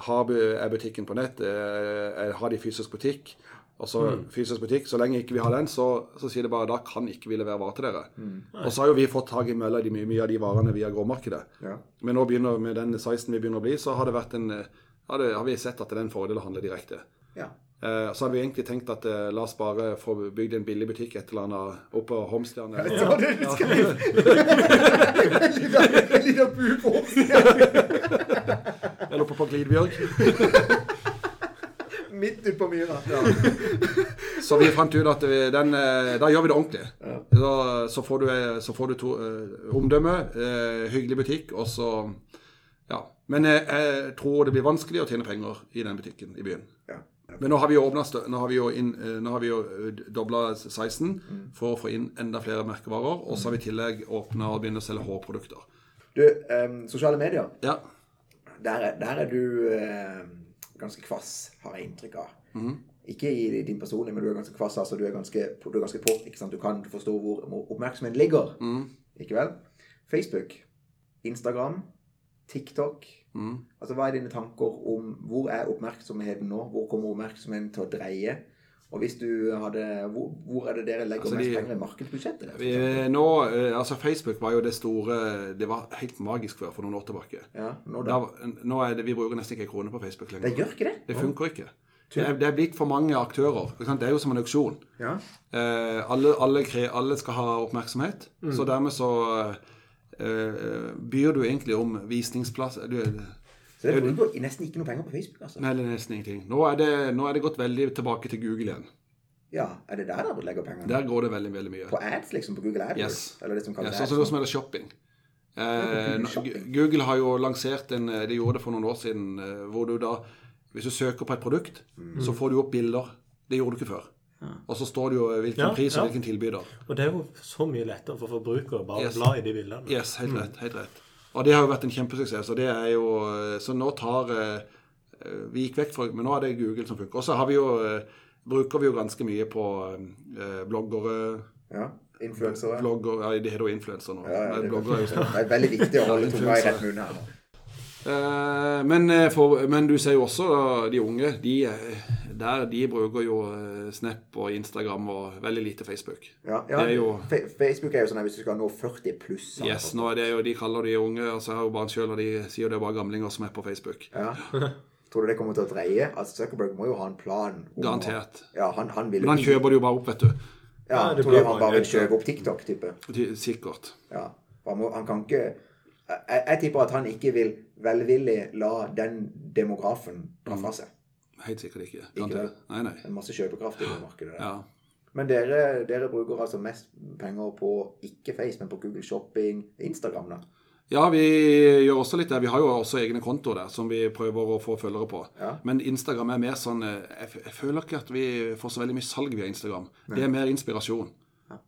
har er butikken på nett, er- har de fysisk butikk? Og så fysisk butikk, Så lenge ikke vi har den, så, så sier det bare da kan ikke vi levere varer til dere. Og så har jo vi fått tak i mye mye av de varene via gråmarkedet. Ja. Men nå begynner med den sizen vi begynner å bli, så har det vært en eh, har, vi sett at det er en fordel å handle direkte. Ja. Eh, så hadde vi egentlig tenkt at eh, la oss bare få bygd en billig butikk et eller annet oppe på Holmstjerne. [laughs] Ja, det det skal vi En liten- bu på Eller oppe på Glidbjørg. [laughs] midt ute på myra. Så vi fant ut at vi, den, eh, da gjør vi det ordentlig. Da, så får du, eh, så får du to, omdømme, hyggelig butikk, og så Ja. Men jeg, jeg tror det blir vanskelig å tjene penger i den butikken i byen. Ja. Men nå har vi jo åpnet, nå har vi jo, inn, eh, nå har vi jo eh, dobla sizen for å få inn enda flere merkevarer. Og så har vi i tillegg åpna og begynt å selge hårprodukter. Du, um, sosiale medier. Ja. Der er, der er du uh, ganske kvass, har jeg inntrykk av. Ikke i din personlighet, men du er ganske kvass. altså Du er ganske, du er ganske på. ikke sant? Du kan forstå hvor oppmerksomheten ligger. Ikke vel? Facebook, Instagram, TikTok. Altså, Hva er dine tanker om hvor er oppmerksomheten nå? Hvor kommer oppmerksomheten til å dreie? Og hvis du hadde Hvor, hvor er det dere legger Altså, mest de- penger i markedsbudsjettet? Vi, nå, eh, altså Facebook var jo det store Det var helt magisk før for noen år tilbake. ja, nå da. Da, nå er det, Vi bruker nesten ikke en krone på Facebook lenger. Det gjør ikke det? Det funker ikke. Det er, det er blitt for mange aktører. Det er jo som en auksjon. Ja. Eh, alle, alle, alle skal ha oppmerksomhet. Mm. Så dermed så eh, byr du egentlig om visningsplass du, Så det bruker nesten ikke noe penger på Facebook, altså. Nei, det nesten ingenting. Nå er, det, nå er det gått veldig tilbake til Google igjen. Ja, Er det der dere legger pengene? Der går det veldig, veldig mye. På ads, liksom? På Google AdWords? Yes. Eller det som kalles sånn ads? som det som heter shopping. Eh, Google Shopping. Google har jo lansert en De gjorde det for noen år siden eh, hvor du da Hvis du søker på et produkt, Mm. så får du opp bilder. Det gjorde du ikke før. Og så står det jo hvilken Ja, pris og ja. hvilken tilbyder. Og det er jo så mye lettere for forbrukere bare Yes. å bla i de bildene. Yes, helt rett. helt rett. Og det har jo vært en kjempesuksess. Så det er jo Så nå tar eh, Vi gikk vekk fra Men nå er det Google som funker. Og så har vi jo eh, bruker vi jo ganske mye på eh, bloggere Ja. Influensere. blogger, ja, Det heter jo influenser nå. Ja, det, bloggere er sånn. det er veldig viktig å holde tunga i rett munn her. nå. Eh, men, eh, for, men du ser jo også da, de unge. De, eh, der, de bruker jo eh, Snap og Instagram og veldig lite Facebook. Ja, ja, er jo- Facebook er jo sånn at hvis du skal nå 40 pluss? Yes, nå er det jo, De kaller de unge og så har jo barn sjøl, og de sier det er bare gamlinger som er på Facebook. Ja. [laughs] Tror du det kommer til å dreie? Altså, Zuckerberg må jo ha en plan. om Garantert. Ja, han, han vil Men han kjøper det jo bare opp, vet du. Ja, Ja, tror du han bare bare vil kjøpe opp TikTok-type? Sikkert. Ja. Han, må, han kan ikke jeg, jeg tipper at han ikke vil velvillig la den demografen dra fra seg. Helt sikkert ikke. Ikke det? Nei, nei. En masse kjøpekraft i det markedet. der. Ja. Men dere, dere bruker altså mest penger på ikke Face, men på Google Shopping, Instagram, da? ja, vi gjør også litt det. Vi har jo også egne kontoer der som vi prøver å få følgere på. Ja. Men Instagram er mer sånn eh, Jeg, jeg føler ikke at vi får så veldig mye salg via Instagram. Det er mer inspirasjon.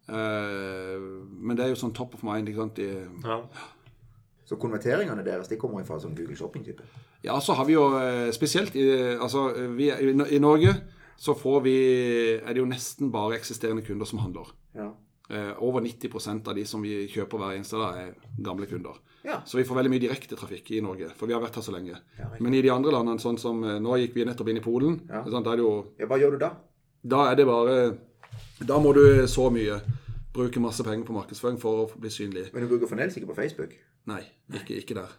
Eh, men det er jo sånn top of mind. ikke sant? I, Ja. Så konverteringene deres de kommer fra sånn Google Shopping-type? Ja, så har vi jo eh, spesielt i, altså, vi, er- i, I Norge så får vi er det jo nesten bare eksisterende kunder som handler. Ja. Eh, over 90% av de som vi kjøper hver eneste dag, er gamle kunder. Ja. Så vi får veldig mye direktetrafikk i Norge, for vi har vært her så lenge. Ja. Men i de andre landene, sånn som eh, Nå gikk vi nettopp inn i Polen. Ikke Da er det jo. Hva gjør du da? Da er det bare Da må du så mye bruke masse penger på markedsføring for å bli synlig. Men du bruker fremdeles ikke på Facebook? Nei, ikke, ikke der.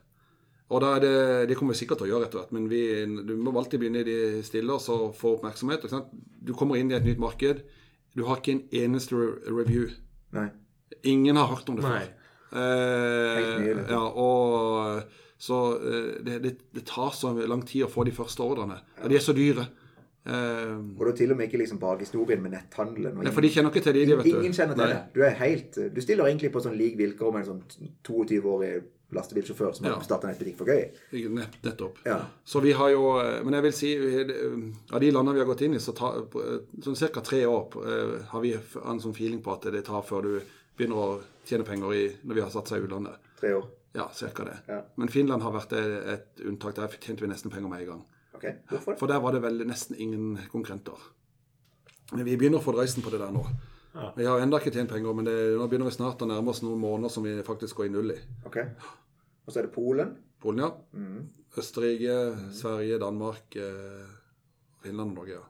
Og da er det, det kommer vi sikkert til å gjøre etter hvert, men vi, du må alltid begynne i de stille og så få oppmerksomhet. Ikke sant? Du kommer inn i et nytt marked. Du har ikke en eneste review. Nei. Ingen har hørt om det Nei. før. Eh, nye, liksom. ja, og så eh, det, det, det tar så lang tid å få de første ordrene. De er så dyre. Eh, Og du til og med ikke liksom bakhistorien med netthandelen. Nei, for de kjenner ikke til det, de vet du. Ingen kjenner til Nei. det. Du er helt Du stiller egentlig på sånn lik vilkår med en sånn 22-årig lastebilsjåfør som Ja. har starta nettbutikk for gøy. Nett, nettopp. Ja. Så vi har jo Men jeg vil si eh, av de landene vi har gått inn i, så tar eh, sånn ca. tre år eh, har vi en sånn feeling på at det tar før du begynner å tjene penger i, når vi har satt seg i utlandet. Tre år. Ja, ca. det. Ja. Men Finland har vært et, et unntak. Der tjente vi nesten penger med en gang. Ok, Hvorfor? For der var det vel nesten ingen konkurrenter. Men vi begynner å få dreisen på det der nå. Ja. Vi har ennå ikke tjent penger, men det, nå begynner vi snart å nærme oss noen måneder som vi faktisk går i null i. Ok. Og så er det Polen. Polen, ja. Mm. Østerrike, Sverige, Danmark, eh, Finland og Norge, ja.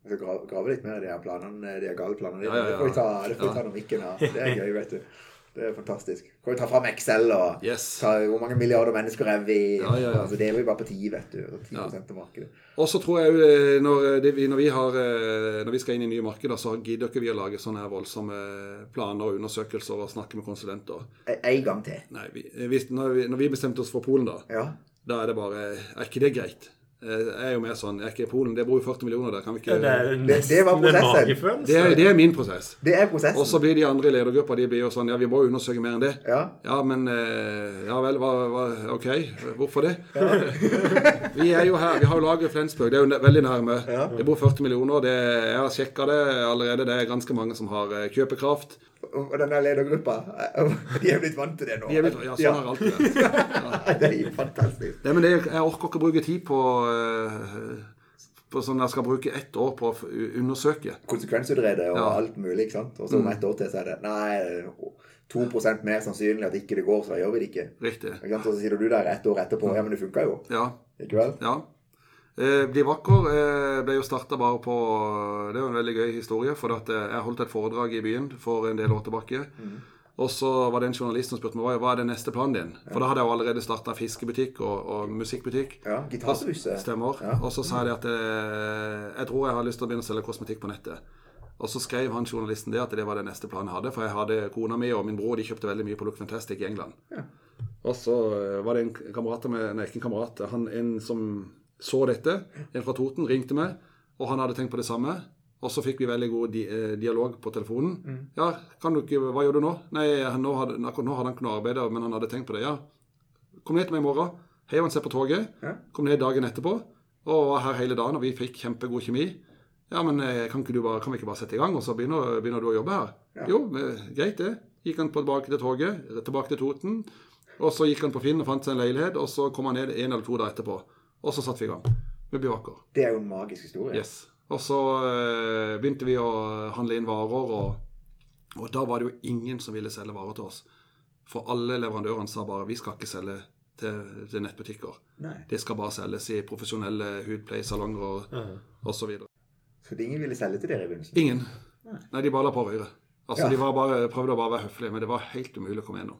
Skal grave, litt mer i de her planene, de her gale planene dine. Ja, ja, ja. Det får vi ta, det får vi ta når mikken er. Det er gøy, vet du. Det er fantastisk. Kan vi ta fram Excel og Yes. ta hvor mange milliarder mennesker er vi? Ja, ja, ja. Altså, det er vi bare på 10, vet du. 10 Ja. av markedet. Og så tror jeg eh, når, det, vi, når, vi har, eh, når vi skal inn i nye markeder, så gidder ikke vi å lage sånne her voldsomme planer og undersøkelser og snakke med konsulenter. En- En gang til. Nei, vi, når, vi, bestemte oss for Polen, da, Ja. da er det bare Er ikke det greit? Eh, Jeg er jo mer sånn Er ikke Polen Det bor jo 40 millioner der, kan vi ikke Det er Det- det var prosessen. det er, det er min prosess. Det er prosessen. Og så blir de andre i ledergruppa de blir jo sånn Ja, vi må jo undersøke mer enn det. Ja. Ja, men eh, Ja vel, hva, hva OK. Hvorfor det? [laughs] vi er jo her. Vi har jo laget Flensburg. Det er jo veldig nærme. Ja. Det bor 40 millioner. Det, jeg har sjekka det allerede. Det er ganske mange som har eh, kjøpekraft. Og denne ledergruppa, de er blitt vant til det nå. De blitt, ja, sånn har det alltid vært. [laughs] Det er fantastisk. Nei, men det, jeg orker ikke å bruke tid på eh, på sånn jeg skal bruke ett år på å undersøke. Konsekvensutrede og Ja. alt mulig, ikke sant? Og så om ett år til så er det Nei, 2% mer sannsynlig at ikke det går, så da gjør vi det ikke. Riktig. Så sier du der ett år etterpå Ja, men det funka jo. Ja. Ikke vel? Ja. Eh, Bli vakker eh, ble jo starta bare på Det er jo en veldig gøy historie. For at eh, jeg holdt et foredrag i byen for en del år tilbake. Og så var det en journalist som spurte meg hva er den neste planen din. For da hadde jeg jo allerede starta fiskebutikk og, og musikkbutikk. Ja. Gitarhuset. Stemmer. Ja. Og så sa de at jeg, jeg tror jeg har lyst til å begynne å selge kosmetikk på nettet. Og så skrev han journalisten det at det var den neste planen jeg hadde. For jeg hadde kona mi og min bror de kjøpte veldig mye på Look Fantastic i England. Ja. Og så eh, var det en kamerat meg, nei ikke en kamerat, han, en som så dette, en fra Toten, ringte meg, og han hadde tenkt på det samme. Og så fikk vi veldig god di eh, dialog på telefonen. Mm. Ja, kan du ikke, hva gjør du nå? Nei, nå hadde, akkurat nå hadde han ikke noe arbeid, men han hadde tenkt på det. Ja, kom ned til meg i morgen. Heiv han seg på toget. Ja. Kom ned dagen etterpå og var her hele dagen, og vi fikk kjempegod kjemi. Ja, men eh, kan, ikke du bare, kan vi ikke bare sette i gang, og så begynner, begynner du å jobbe her? Ja. Jo, eh, greit det. Gikk han tilbake til toget, tilbake til Toten. Og så gikk han på Finn og fant seg en leilighet, og så kom han ned en eller to dager etterpå. Og så satte vi i gang med Bivaker. Det er jo en magisk historie. Yes. Og så eh, begynte vi å handle inn varer, og, og da var det jo ingen som ville selge varer til oss. For alle leverandørene sa bare 'vi skal ikke selge til, til nettbutikker. Nei. Det skal bare selges i profesjonelle hudpleiesalonger og, Ja. og så videre. Så det ingen ville selge til dere i begynnelsen? Ingen. Nei. Nei, de bare la på å røre. Altså, Ja. De var bare, prøvde å bare være høflige, men det var helt umulig å komme gjennom.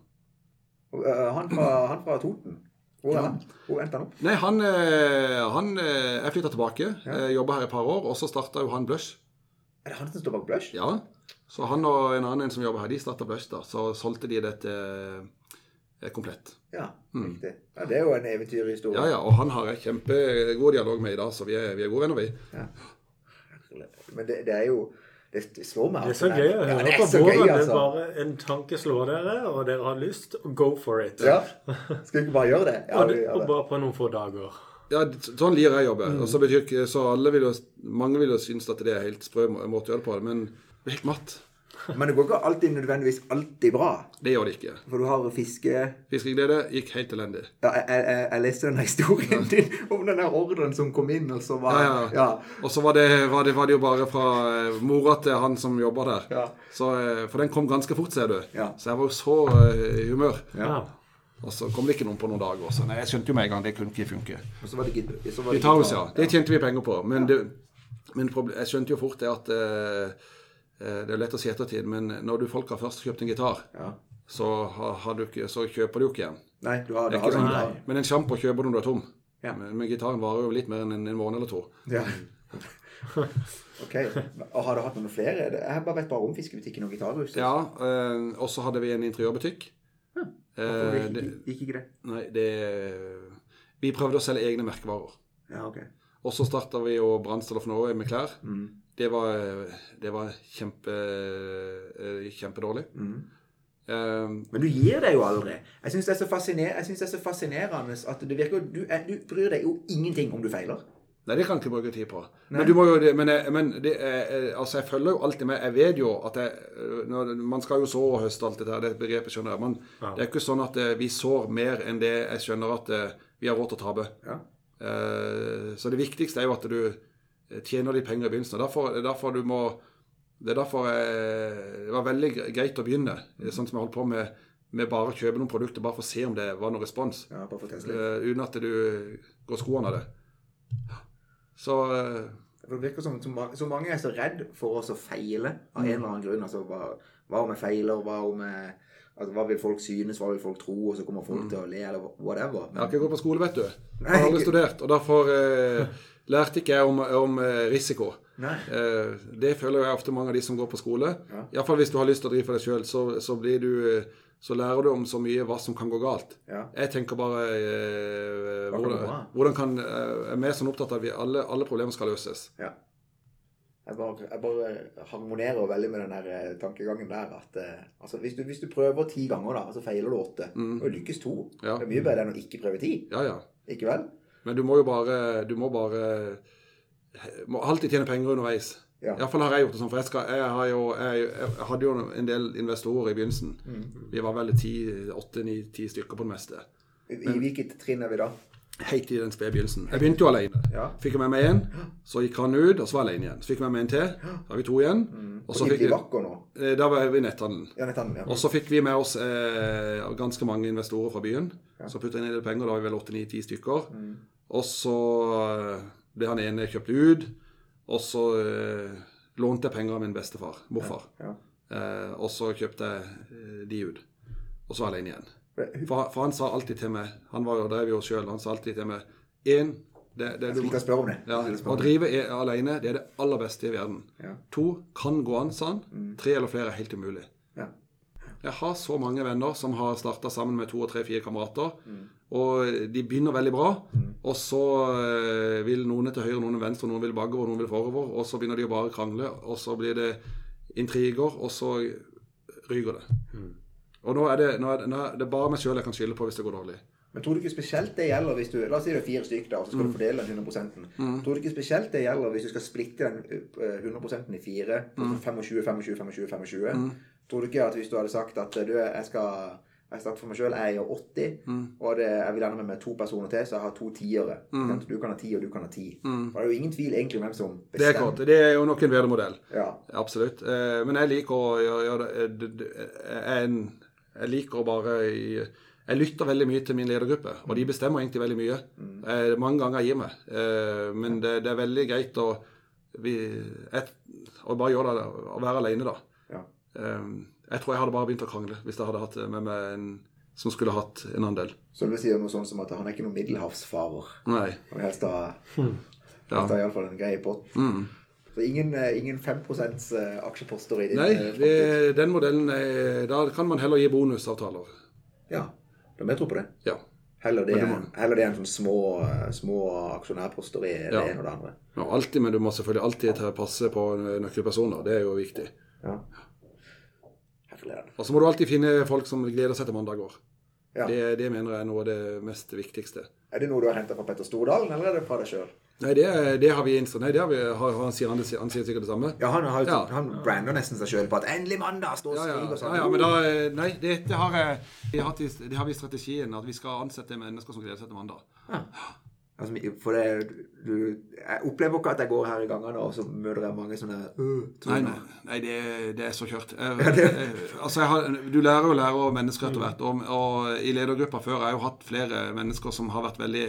Øh, han, fra, han fra Toten, hvor er han? Hvor endte han opp? Nei, han, eh, han eh, Jeg flytta tilbake, Ja. ja. jobba her et par år, og så starta jo han Blush. Er det han som står bak Blush? Ja. Så han og en annen som jobber her, de starta Blush, da. Så solgte de det til eh, komplett. Ja, Mm. riktig. Ja, det er jo en eventyrhistorie. Ja, ja, og han har jeg kjempegod dialog med i dag, så vi er, vi er gode venner, vi. Men det, det er jo Det, det slår meg Det er så gøy å høre det er på det altså. bare en tanke slår dere, og dere har lyst, go for it. Ja. Skal vi ikke bare gjøre det? [laughs] Ja, og, det, og bare på noen få dager. Ja, sånn liker jeg å jobbe. Og så betyr ikke, så alle vil jo, mange vil jo synes at det er helt sprø måte å gjøre det på, men det er helt matt. Men det går ikke alltid nødvendigvis alltid bra. Det gjør det ikke. For du har fiske... Fiskeglede gikk helt elendig. Ja, jeg, jeg, jeg- leste denne historien din om den der ordren som kom inn, og så var Ja, ja. ja. Og så var det, var, det, var det jo bare fra eh, mora til han som jobber der. Ja. Så, eh, for den kom ganske fort, ser du. Ja. Så jeg var jo så eh, i humør. Ja. Og så kom det ikke noen på noen dager. Så nei, jeg skjønte jo med en gang det kunne ikke funke. Og så var det gitt- så var det Gitarhus, ja. Det tjente vi penger på. Men, det, men jeg skjønte jo fort det at eh, Det er lett å si ettertid, men når du folk har først kjøpt en gitar, Ja. så, har, har du ikke, så kjøper du ikke igjen. Nei, du har, Det har sånn men en sjampo kjøper du når du er tom. Ja. Men, men gitaren varer jo litt mer enn en, en måned eller to. Ja. [laughs] Ok. Og har du hatt noen flere? Jeg bare vet bare om fiskebutikken og gitarhuset. Ja, eh, og så hadde vi en interiørbutikk. Hvorfor Eh, det, gikk ikke det? nei, det Vi prøvde å selge egne merkevarer. Ja, ok. Og så starta vi jo Brandstad of Norway med klær. Mm. Det var, det var kjempe, eh, kjempedårlig. Mm. Eh, Men du gir deg jo aldri. Jeg syns det, så fasciner- jeg synes det er så fascinerende at det virker du, er, du bryr deg jo ingenting om du feiler. Nei, det kan jeg ikke bruke tid på. Nei. Men du må jo men, jeg, men det, er- altså, jeg følger jo alltid med. Jeg vet jo at jeg, når, Man skal jo så og høste alt dette det begrepet skjønner jeg. Men Ja. det er ikke sånn at eh, vi sår mer enn det jeg skjønner at eh, vi har råd til å tape. Ja. Eh, Så det viktigste er jo at du eh, tjener de penger i begynnelsen. og Derfor, derfor du må Det er derfor jeg, det var veldig greit å begynne, eh, sånn som jeg holdt på med, med bare å kjøpe noen produkter, bare for å se om det var noen respons. ja, bare for å teste litt. Uh, uten at du går skoene av det. Så uh, det virker som så mange, er så redd for oss å feile av en eller annen grunn. Altså, hva, hva om jeg feiler? Hva om jeg Altså, hva vil folk synes? Hva vil folk tro? Og så kommer folk til å le, eller whatever. jeg har ikke gått på skole, vet du. Jeg har aldri studert, og derfor eh, lærte ikke jeg om, om eh, risiko. Eh, det føler jeg ofte mange av de som går på skole. Ja. Iallfall hvis du har lyst til å drive for deg sjøl, så, så, eh, så lærer du om så mye hva som kan gå galt. Ja. Jeg tenker bare eh, hvordan, hvordan kan eh, Jeg er mer sånn opptatt av at vi alle, alle problemer skal løses. ja. Jeg bare, jeg bare harmonerer veldig med den der tankegangen der at eh, altså, hvis, du, hvis du prøver ti ganger, da, så feiler du åtte, og lykkes to Mm. Ja. Det er mye bedre enn å ikke prøve ti. Ja, ja. Ikke vel? Men du må jo bare Du må bare må alltid tjene penger underveis. Ja. Iallfall har jeg gjort det sånn. For jeg, skal, jeg, har jo, jeg, jeg hadde jo en del investorer i begynnelsen. Mm. Vi var vel ti, åtte, ni, ti stykker på det meste. I, I hvilket trinn er vi da? Helt i den spede begynnelsen. Jeg begynte jo alene. Ja. Fikk jeg med meg en, så gikk han ut, og så var jeg alene igjen. Så fikk jeg med meg en til, så har vi to igjen. Og så fikk vi, eh, da var vi i netthandelen. Ja. Ja. Og så fikk vi med oss eh, ganske mange investorer fra byen. Så putta inn en del penger, da var vi vel åtte-ni-ti stykker. Mm. Og så eh, ble han ene kjøpt ut, og så eh, lånte jeg penger av min bestefar, morfar. Ja. Eh, og så kjøpte jeg de ut. Og så alene igjen. For- For, han sa alltid til meg Han var jo, drev jo sjøl, han sa alltid til meg Én, det, det du jeg spørre om det. ja, Å drive alene, det er det aller beste i verden. Ja. To kan gå an, sa han. Tre eller flere er helt umulig. Jeg har så mange venner som har starta sammen med to og tre, fire kamerater. Og de begynner veldig bra. Og så eh, vil noen til høyre, noen til venstre, noen vil bakover, noen vil forover. Og så begynner de å bare krangle, og så blir det intriger, og så ryker det. Og nå er det, nå er det, nå er det bare meg sjøl jeg kan skylde på hvis det går dårlig. Men tror du ikke spesielt det gjelder hvis du La oss si det er fire stykker, da, og så skal du fordele den 100 mm. Tror du ikke spesielt det gjelder hvis du skal splitte den eh, 100% i fire? mm. 25, 25, 25, 25? Tror du ikke at hvis du hadde sagt at eh, du, jeg skal jeg starter for meg sjøl, jeg er 80, og det, jeg vil gjerne med meg to personer til, så jeg har to tiere. Mm. Du kan ha ti, og du kan ha ti. For det er jo ingen tvil egentlig om hvem som Det er klart. Det er jo nok en bedre modell. Ja. Absolutt. Eh, Men jeg liker å gjøre eh, d- jeg, jeg liker å bare jeg lytter veldig mye til min ledergruppe, og de bestemmer egentlig veldig mye. Jeg, mange ganger gir meg. Eh, men det, det er veldig greit å, vi, et, å bare gjøre det, å være alene, da. Ja. Eh, jeg tror jeg hadde bare begynt å krangle hvis jeg hadde hatt med meg en som skulle hatt en andel. Så du vil si noe sånt som at han er ikke noen middelhavsfarer. Nei. Han vil helst ha, Ja. helst ha iallfall en grei pott. Mm. Så ingen, eh, ingen 5 eh, aksjeposter i din Nei, vi, den modellen er, Da kan man heller gi bonusavtaler. Ja, da må jeg tro på det. Ja. Heller det, heller det enn sånne små, eh, små aksjonærposter i det Ja. ene og det andre. Ja, alltid, men du må selvfølgelig alltid passe på nøkkelpersoner. Det er jo viktig. Ja. Og så må du alltid finne folk som gleder seg til mandager. Ja. Det, det mener jeg er noe av det mest viktigste. Er det noe du har henta fra Petter Stordalen, eller er det fra deg sjøl? Nei, det, det har vi innsatt. Nei, det har vi, har, han, sier, han, han sier sikkert det samme. Ja, han, har, Ja. han brander nesten seg sjøl på at 'endelig mandag'! står og Ja, ja, og sånn. ja, ja, men da Nei, dette det har, det har vi i strategien. At vi skal ansette mennesker som gleder seg til mandag. Altså, for det, du, jeg opplever ikke at jeg går her i gangene og så møter jeg mange sånne uh, Nei, nei, nei det, det er så kjørt. Jeg, jeg, altså, jeg har, du lærer jo lære om mennesker etter hvert. Og, og i ledergruppa før har jeg jo hatt flere mennesker som har vært veldig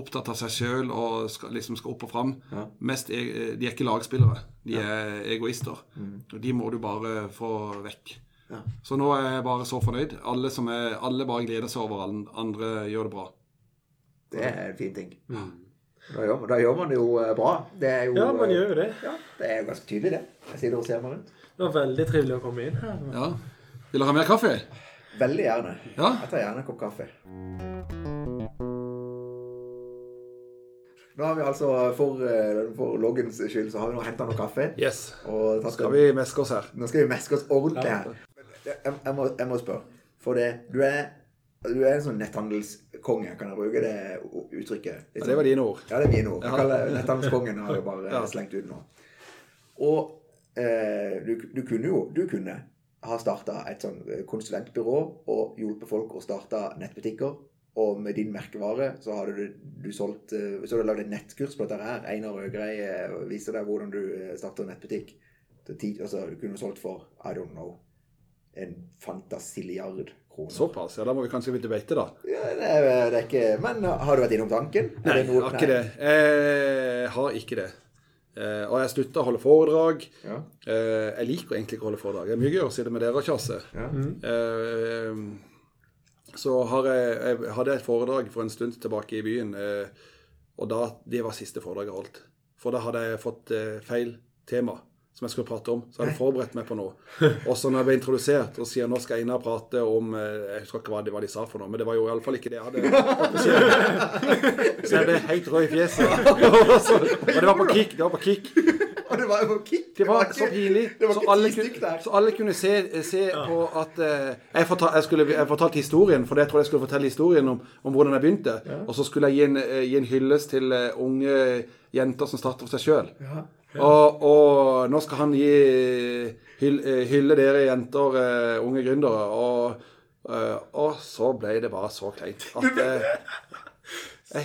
opptatt av seg sjøl og skal, liksom skal opp og fram. Ja. Mest, e- de er ikke lagspillere. De er egoister. Og de må du bare få vekk. Ja. Så nå er jeg bare så fornøyd. Alle, som er, alle bare gleder seg over alle andre gjør det bra. Det er en fin ting. Da, gjør, da gjør man det jo eh, bra. Det er jo Ja, man eh, gjør jo det. Ja, det er jo ganske tydelig, det. Jeg sitter og ser meg rundt. Det var veldig trivelig å komme inn her. Ja. Vil dere ha mer kaffe? Veldig gjerne. Ja. Jeg tar gjerne en kopp kaffe. Nå har vi altså, for, eh, for loggens skyld, så har vi nå henta noe kaffe. Yes. Og nå Skal vi meske oss her? Nå skal vi meske oss ordentlig her. Jeg, jeg, må, jeg må spørre. For det, du er, du er en sånn netthandelskonge, kan jeg bruke det uttrykket? Ja, det var dine ord. Ja, det er mine ord. Jeg kaller netthandelskongen har jeg bare [laughs] Ja. slengt ut nå. Og eh, du, du kunne jo du kunne ha starta et sånn konsulentbyrå og hjulpet folk å starte nettbutikker. Og med din merkevare så hadde du, du solgt eh, Så hadde du lagd et nettkurs på dette her. Einar Øgrei eh, viser deg hvordan du eh, starter nettbutikk. Altså, du kunne solgt for I don't know en fantasiliard kroner. Såpass? Ja, da må vi kanskje begynne å beite, da. Ja, det, er, det er ikke Men har du vært innom tanken? Nei, det jeg har ikke det. Jeg har ikke det. Eh, og jeg slutta å holde foredrag. Ja. Eh, jeg liker egentlig ikke å holde foredrag. Det er mye gøy å sitte med dere og kjasse. Ja. Eh, så har jeg, jeg hadde et foredrag for en stund tilbake i byen, eh, og da, det var siste foredrag jeg holdt. For da hadde jeg fått eh, feil tema som jeg skulle prate om. Så jeg hadde forberedt meg på noe. Og så når jeg ble introdusert og sier nå skal Einar prate om eh, Jeg husker ikke hva de, hva de sa for noe, men det var jo iallfall ikke det jeg hadde. Så jeg ble helt rød i fjeset. [laughs] Og, det var på kick. Det var på kick. Og det var jo kick. Det var så pinlig. Så alle, kunne, så alle kunne se, se på at eh, jeg, fortal, jeg, skulle, jeg fortalte historien, for jeg trodde jeg skulle fortelle historien om, om hvordan jeg begynte. Og så skulle jeg gi en, eh, gi en hyllest til unge jenter som starter for seg sjøl. Og, og nå skal han gi hyll, eh, hylle dere jenter, eh, unge gründere. Og, eh, og så ble det bare så kleint at eh, jeg,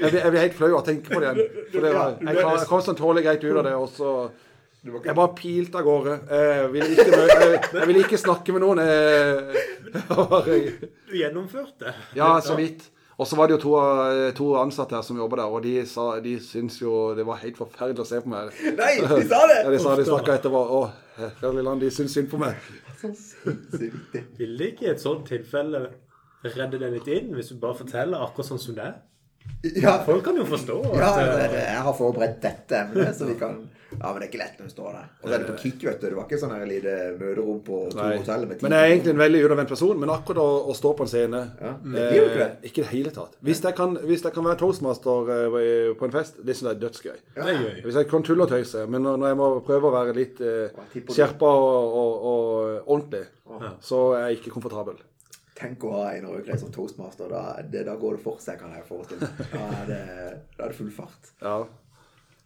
jeg, blir, jeg blir helt flau av å tenke på det igjen. [laughs] For det var, jeg, klar- jeg kom sånn tålelig greit ut av det, og så Jeg bare pilte av gårde. Jeg ville ikke, mø- jeg, jeg ville ikke snakke med noen. Jeg, jeg jeg, Du gjennomførte. ja, så vidt. Og så var det jo to, to ansatte her som jobber der, og de, sa, de syntes jo det var helt forferdelig å se på meg. [laughs] Nei, de sa det! Ja, de sa de snakka etterpå. Å, herlig land, de syns synd på meg. Vil ikke i et sånt tilfelle redde deg litt inn, hvis du bare forteller akkurat sånn som det er? Ja, Folk kan jo forstå at ja eh, det- jeg har forberedt dette emnet, så vi kan Ja, men det er ikke lett når du står der. Og så er det på kick, vet du. Det var ikke sånn her lite møterom på to hoteller med ti Men jeg er egentlig en veldig utadvendt person, men akkurat å, å stå på en scene Ja, eh, det blir jo ikke det. Ikke i det hele tatt. Hvis jeg kan, hvis jeg kan være toastmaster eh, på en fest, det syns jeg er dødsgøy. Det gøy. Hvis jeg kan tulle og tøyse, men når jeg må prøve å være litt eh, skjerpa og, og, og ordentlig, så er jeg ikke komfortabel. Tenk å ha en rødkledd som toastmaster. Da, det, da går det for seg, kan jeg forestille meg. Da er det, da er det full fart. Ja.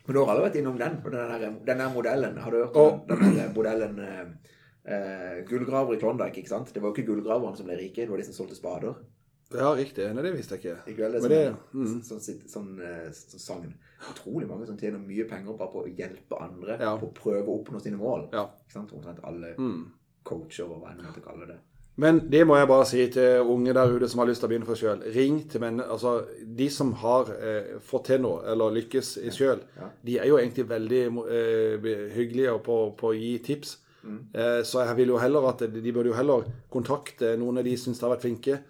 Men du har aldri vært innom den, den der, modellen. Har du hørt om om den der modellen eh, eh, Gullgraver i Klondyke, ikke sant? Det var jo ikke gullgraverne som ble rike, det var de som solgte spader. ja, riktig. Nei, det visste jeg ikke. Vel? Det er sånn, det, mm, sånn, sånn, sånn, eh, sånn sagn. Utrolig mange som tjener mye penger bare på å hjelpe andre Ja. på å prøve å oppnå sine mål. ja. Ikke sant? Omtrent alle Mm. coacher og hva enn man måtte kalle det. Men det må jeg bare si til unge der ute som har lyst til å begynne for sjøl. Ring til menn, altså De som har eh, fått til noe, eller lykkes i ja. de er jo egentlig veldig eh, hyggelige på, på å gi tips. Eh, så jeg vil jo heller at de burde jo heller kontakte noen av de som har vært flinke,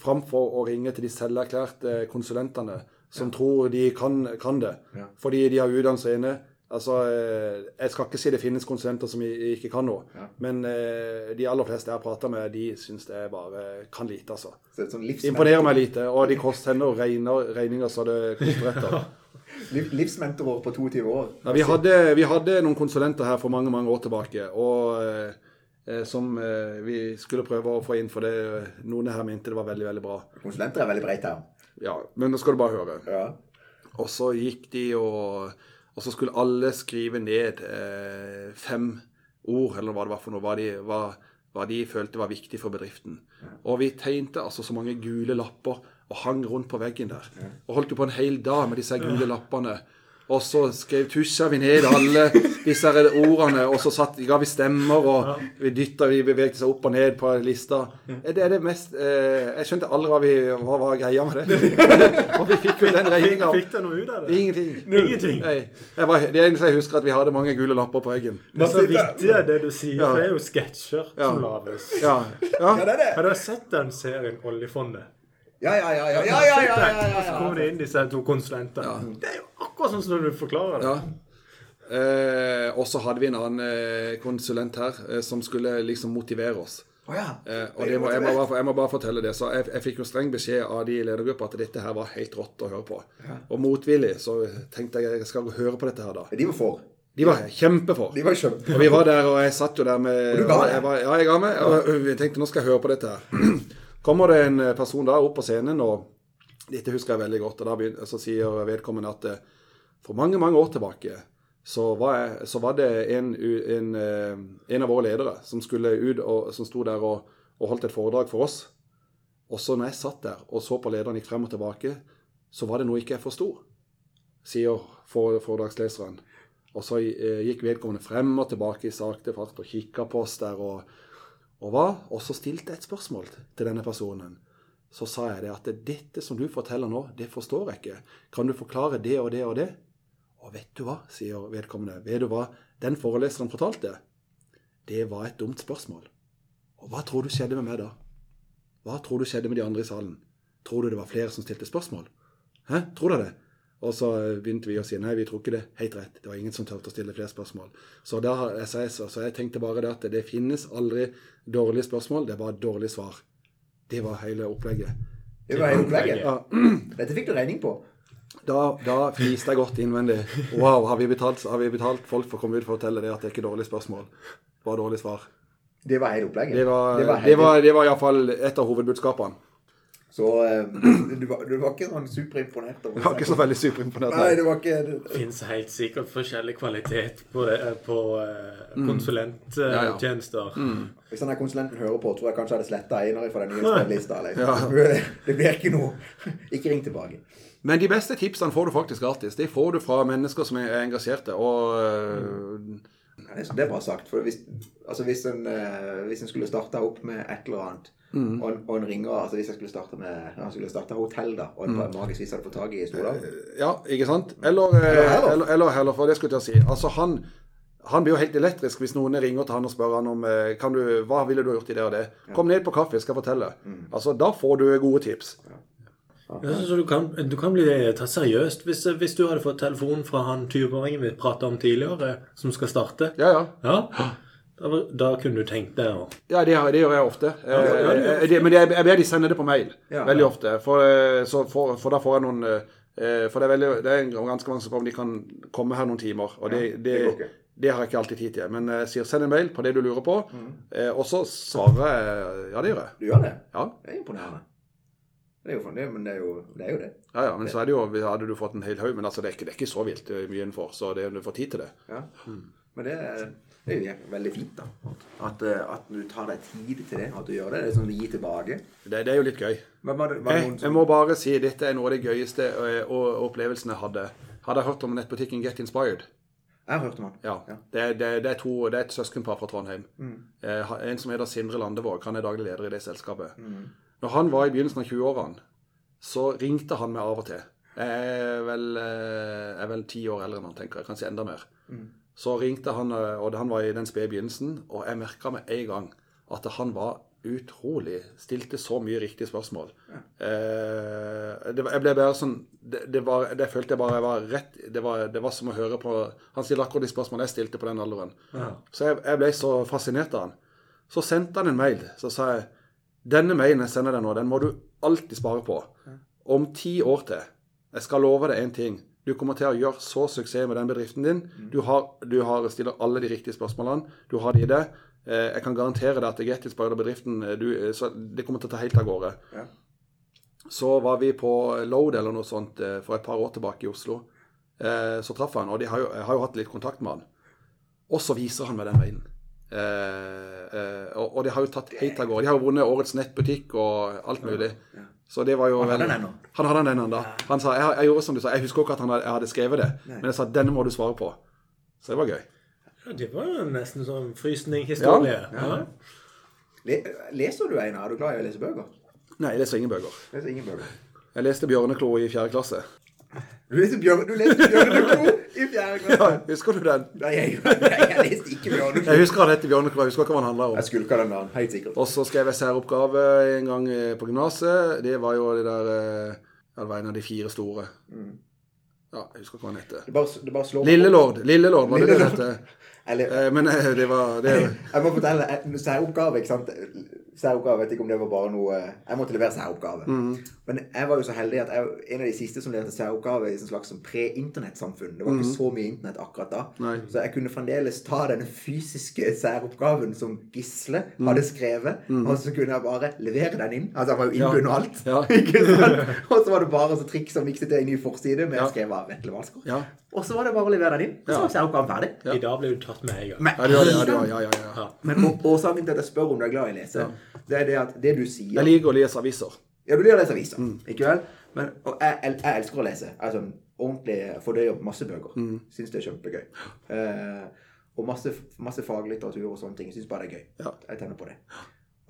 framfor å ringe til de selverklærte konsulentene som tror de kan, kan det. Fordi de har utdannelse inne. Altså, eh, Jeg skal ikke si det finnes konsulenter som ikke kan noe, men eh, de aller fleste jeg har prata med, de syns det bare kan lite, altså. Så et sånn Imponerer meg lite. Og de koster henne regner, regninger så det koster etter. [laughs] Livsmentorår på 22 år. Ja, vi, hadde, vi hadde noen konsulenter her for mange mange år tilbake. og eh, eh, Som eh, vi skulle prøve å få inn, for det, noen her mente det var veldig veldig bra. Konsulenter er veldig breit her. Ja, Men nå skal du bare høre. Ja. Og så gikk de og Og så skulle alle skrive ned eh, fem ord, eller hva det var for noe, hva de, hva, hva de følte var viktig for bedriften. Og vi tegnte altså så mange gule lapper og hang rundt på veggen der. Og holdt jo på en hel dag med disse gule lappene. Og så skrev, tusja vi ned alle disse ordene, og så satt, ga vi stemmer, og vi dytta, vi bevegde seg opp og ned på lista. Det er det mest eh, Jeg skjønte aldri hva, vi, hva var greia med det. [laughs] og vi fikk jo den regninga. Fikk du noe ut av det? Ingenting. Ingenting. Nei. Jeg var, det eneste jeg husker, at vi hadde mange gule lapper på veggen. Det er så vittig det du sier, Ja. for det er jo sketsjer Ja. som lages. Ja. ja. ja, det er det. Har du sett den serien Oljefondet? Ja, ja, ja. ja, ja, ja, ja, ja, ja, Og så kommer det inn disse to konsulentene. Det er jo akkurat sånn som du forklarer det. ja. Eh, og så hadde vi en annen eh, konsulent her eh, som skulle liksom motivere oss. Oh, ja. Eh, og det må, jeg, må bare, jeg må bare fortelle det. Så jeg, jeg fikk jo streng beskjed av de i ledergruppa at dette her var helt rått å høre på. Og motvillig så tenkte jeg jeg skal høre på dette her, da. De var for. De var kjempefor. De var kjempefor. Og vi var der, og jeg satt jo der med Og du ga deg? Ja, jeg ga meg. Og jeg tenkte nå skal jeg høre på dette her. Kommer det en person da opp på scenen, og dette husker jeg veldig godt, og da begynner, så sier vedkommende at eh, for mange, mange år tilbake så var, jeg, så var det en, en, eh, en av våre ledere som skulle ut og som sto der og, og holdt et foredrag for oss. Og så når jeg satt der og så på lederen gikk frem og tilbake, så var det noe ikke jeg forsto, sier foredragsleseren. Og så eh, gikk vedkommende frem og tilbake i sakte fart og kikka på oss der. Og, og hva? Og så stilte jeg et spørsmål til denne personen. Så sa jeg det at dette som du forteller nå, det forstår jeg ikke. Kan du forklare det og det og det? Og vet du hva, sier vedkommende. Vet du hva den foreleseren fortalte? Det var et dumt spørsmål. Og hva tror du skjedde med meg da? Hva tror du skjedde med de andre i salen? Tror du det var flere som stilte spørsmål? Hæ? Tror du det? Og så begynte vi å si nei, vi tror ikke det. Helt rett. Det var ingen som turte å stille flere spørsmål. Så, da, har jeg, så jeg tenkte bare det at det finnes aldri dårlige spørsmål, det er bare dårlige svar. Det var hele opplegget. Det var hele opplegget. Ja, [clears throat] Dette fikk du regning på. da, da fniste jeg godt innvendig. Wow, har vi, betalt, har vi betalt folk for å komme ut for å fortelle det at det er ikke dårlige spørsmål? Bare dårlige svar. Det var hele opplegget. Det var, helt- det var, det var iallfall et av hovedbudskapene. Så eh, [clears throat] du, var, du var ikke sånn superimponert? Du var ikke så veldig superimponert. Nei, det var ikke Det finnes helt sikkert forskjellig kvalitet på, det, på eh, Mm. konsulenttjenester. Hvis denne konsulenten hører på, tror jeg kanskje jeg hadde sletta Einar fra den nye spillelista. Liksom. Ja. [laughs] Det blir ikke noe [laughs] Ikke ring tilbake. Men de beste tipsene får du faktisk gratis. De får du fra mennesker som er engasjerte. Og Mm. Det er- bra sagt. For hvis, altså hvis, en, eh, hvis en skulle starta opp med et eller annet, Mm. og, en, og en ringer altså Hvis jeg skulle starte med jeg skulle starte hotell, da, og en Mm. magisk vis hadde fått tak i Stordalen Ja, ikke sant? Eller, øh, heller. eller, eller heller, for det skulle jeg til å si. Altså, han, han blir jo helt elektrisk hvis noen ringer til han og spør han om øh, kan du, hva ville du gjort i det og det. Kom ned på kaffe, jeg skal fortelle. fortelle. Altså, Da får du gode tips. Ja, så du, kan, du kan bli tatt seriøst hvis, hvis du hadde fått telefonen fra han 20-åringen vi prata om tidligere, som skal starte. Ja, ja. Ja, da, da kunne du tenkt deg å Ja, det, det gjør jeg ofte. ja, ja, gjør Eh, det, men jeg, jeg ber de sende det på mail. Ja. veldig ofte. For, eh, så, for, for da får jeg noen eh, For det er, veldig, det er ganske mange som kommer, om de kan komme her noen timer. Og det, det, det har jeg ikke alltid tid til. Men jeg sier send en mail på det du lurer på, mm. og så svarer jeg Ja, det gjør jeg. Du gjør det? Ja, Det er imponerende. Det er jo, det, men det er jo det. Er jo det. ja, ja men så er det jo Hadde du fått en hel haug, men altså, det, er ikke, det er ikke så vilt mye innenfor. Så det, du får tid til det. Ja. Men det er, det er jo veldig fint, da. At, eh, at du tar deg tid til det. At du gjør det. Det er sånn å gi tilbake. Det, det er jo litt gøy. Var det, var det noen jeg må bare si dette er noe av det gøyeste eh, opplevelsene jeg hadde. Hadde jeg hørt om nettbutikken Get Inspired? Jeg har hørt om han. Ja. Ja. Det, det, det, er to, det er et søskenpar fra Trondheim. Eh, en som heter Sindre Landevåg. Han er daglig leder i det selskapet. Når han var i begynnelsen av 20-årene, så ringte han meg av og til. Jeg er vel, ti år eldre enn han, tenker jeg. Kanskje enda mer. Så ringte han, eh, og han var i den spede begynnelsen, og jeg merka med en gang at han var utrolig Stilte så mye riktige spørsmål. Eh, det, jeg ble bare sånn det, det, var, det følte jeg bare jeg var rett det var, det var som å høre på Han stiller akkurat de spørsmålene jeg stilte på den alderen. Så jeg, jeg ble så fascinert av han. Så sendte han en mail. Så sa jeg denne mailen jeg sender deg nå, den må du alltid spare på. Om ti år til. Jeg skal love deg én ting. Du kommer til å gjøre så suksess med den bedriften din. Du, har, du har, stiller alle de riktige spørsmålene. Du har det i det. Eh, Jeg kan garantere deg at Gettysburg og bedriften eh, du, eh, Det kommer til å ta helt av gårde. Ja. Så var vi på Load eller noe sånt for et par år tilbake i Oslo. Så traff han, og de har jo, jeg har jo hatt litt kontakt med han. Og så viser han meg den veien. Eh, eh, og, og de har jo tatt helt av gårde. De har jo vunnet årets nettbutikk og alt mulig. Så det var jo Han hadde den ennå? Han hadde den ennå. da. Han sa, jeg, jeg gjorde som du sa, jeg husker ikke at han hadde, jeg hadde skrevet det, men jeg sa denne må du svare på. Så det var gøy. Ja, det var jo nesten sånn frysninghistorie. Ja, Ja. Le, leser du, Einar? Er du glad i å lese bøker? Nei, jeg leser ingen bøker. Leser ingen bøker. Jeg leste Bjørneklo i fjerde klasse. Du leste, bjør, du leste Bjørneklo i fjerde klasse? [laughs] Ja, Husker du den? Nei, jeg, jeg, jeg leste ikke Bjørneklo. Jeg husker han heter Bjørneklo, jeg husker ikke hva han handler om. Jeg skulka den der, helt sikkert. Og så skrev jeg særoppgave en gang eh, på gymnaset. Det var jo det der eh, Ja, det var en av de fire store. Ja, jeg husker ikke hva han heter. Det bare, det bare. Lillelord. Lillelord var det det det het. Eh, Men det var det, [laughs] jeg må fortelle, særoppgave, ikke sant? Særoppgave, vet ikke om det var bare noe Jeg måtte levere særoppgave. Mm. Men jeg var jo så heldig at jeg var en av de siste som leverte særoppgave i et slags sånn pre-internettsamfunn. Det var ikke så mye internett akkurat da. Mhm. Nei. Så jeg kunne fremdeles ta denne fysiske særoppgaven som Gisle hadde skrevet, og så kunne jeg bare levere den inn. Altså, jeg var jo innbundet og alt. Mhm. Ja. [laughs] Ikke sant? Og så var det bare så triks og mikse til en ny forside med Ja. skrevet av Vetle Valskår. Ja. Og så var det bare å levere den inn. Og så var særoppgaven ferdig. I dag ble du tatt med en gang. Ja. Ja, ja, ja, ja. Ja. men årsaken til at jeg spør om du er glad i å lese, det er det at det du sier Jeg liker å lese aviser. Ja, du liker å lese aviser, ikke vel? Men, og jeg, jeg, jeg elsker å lese. Sånn ordentlig fordøyer masse bøker. Syns det er kjempegøy. Eh, og masse, masse faglitteratur og sånne ting. Syns bare det er gøy. Ja. Jeg tenner på det.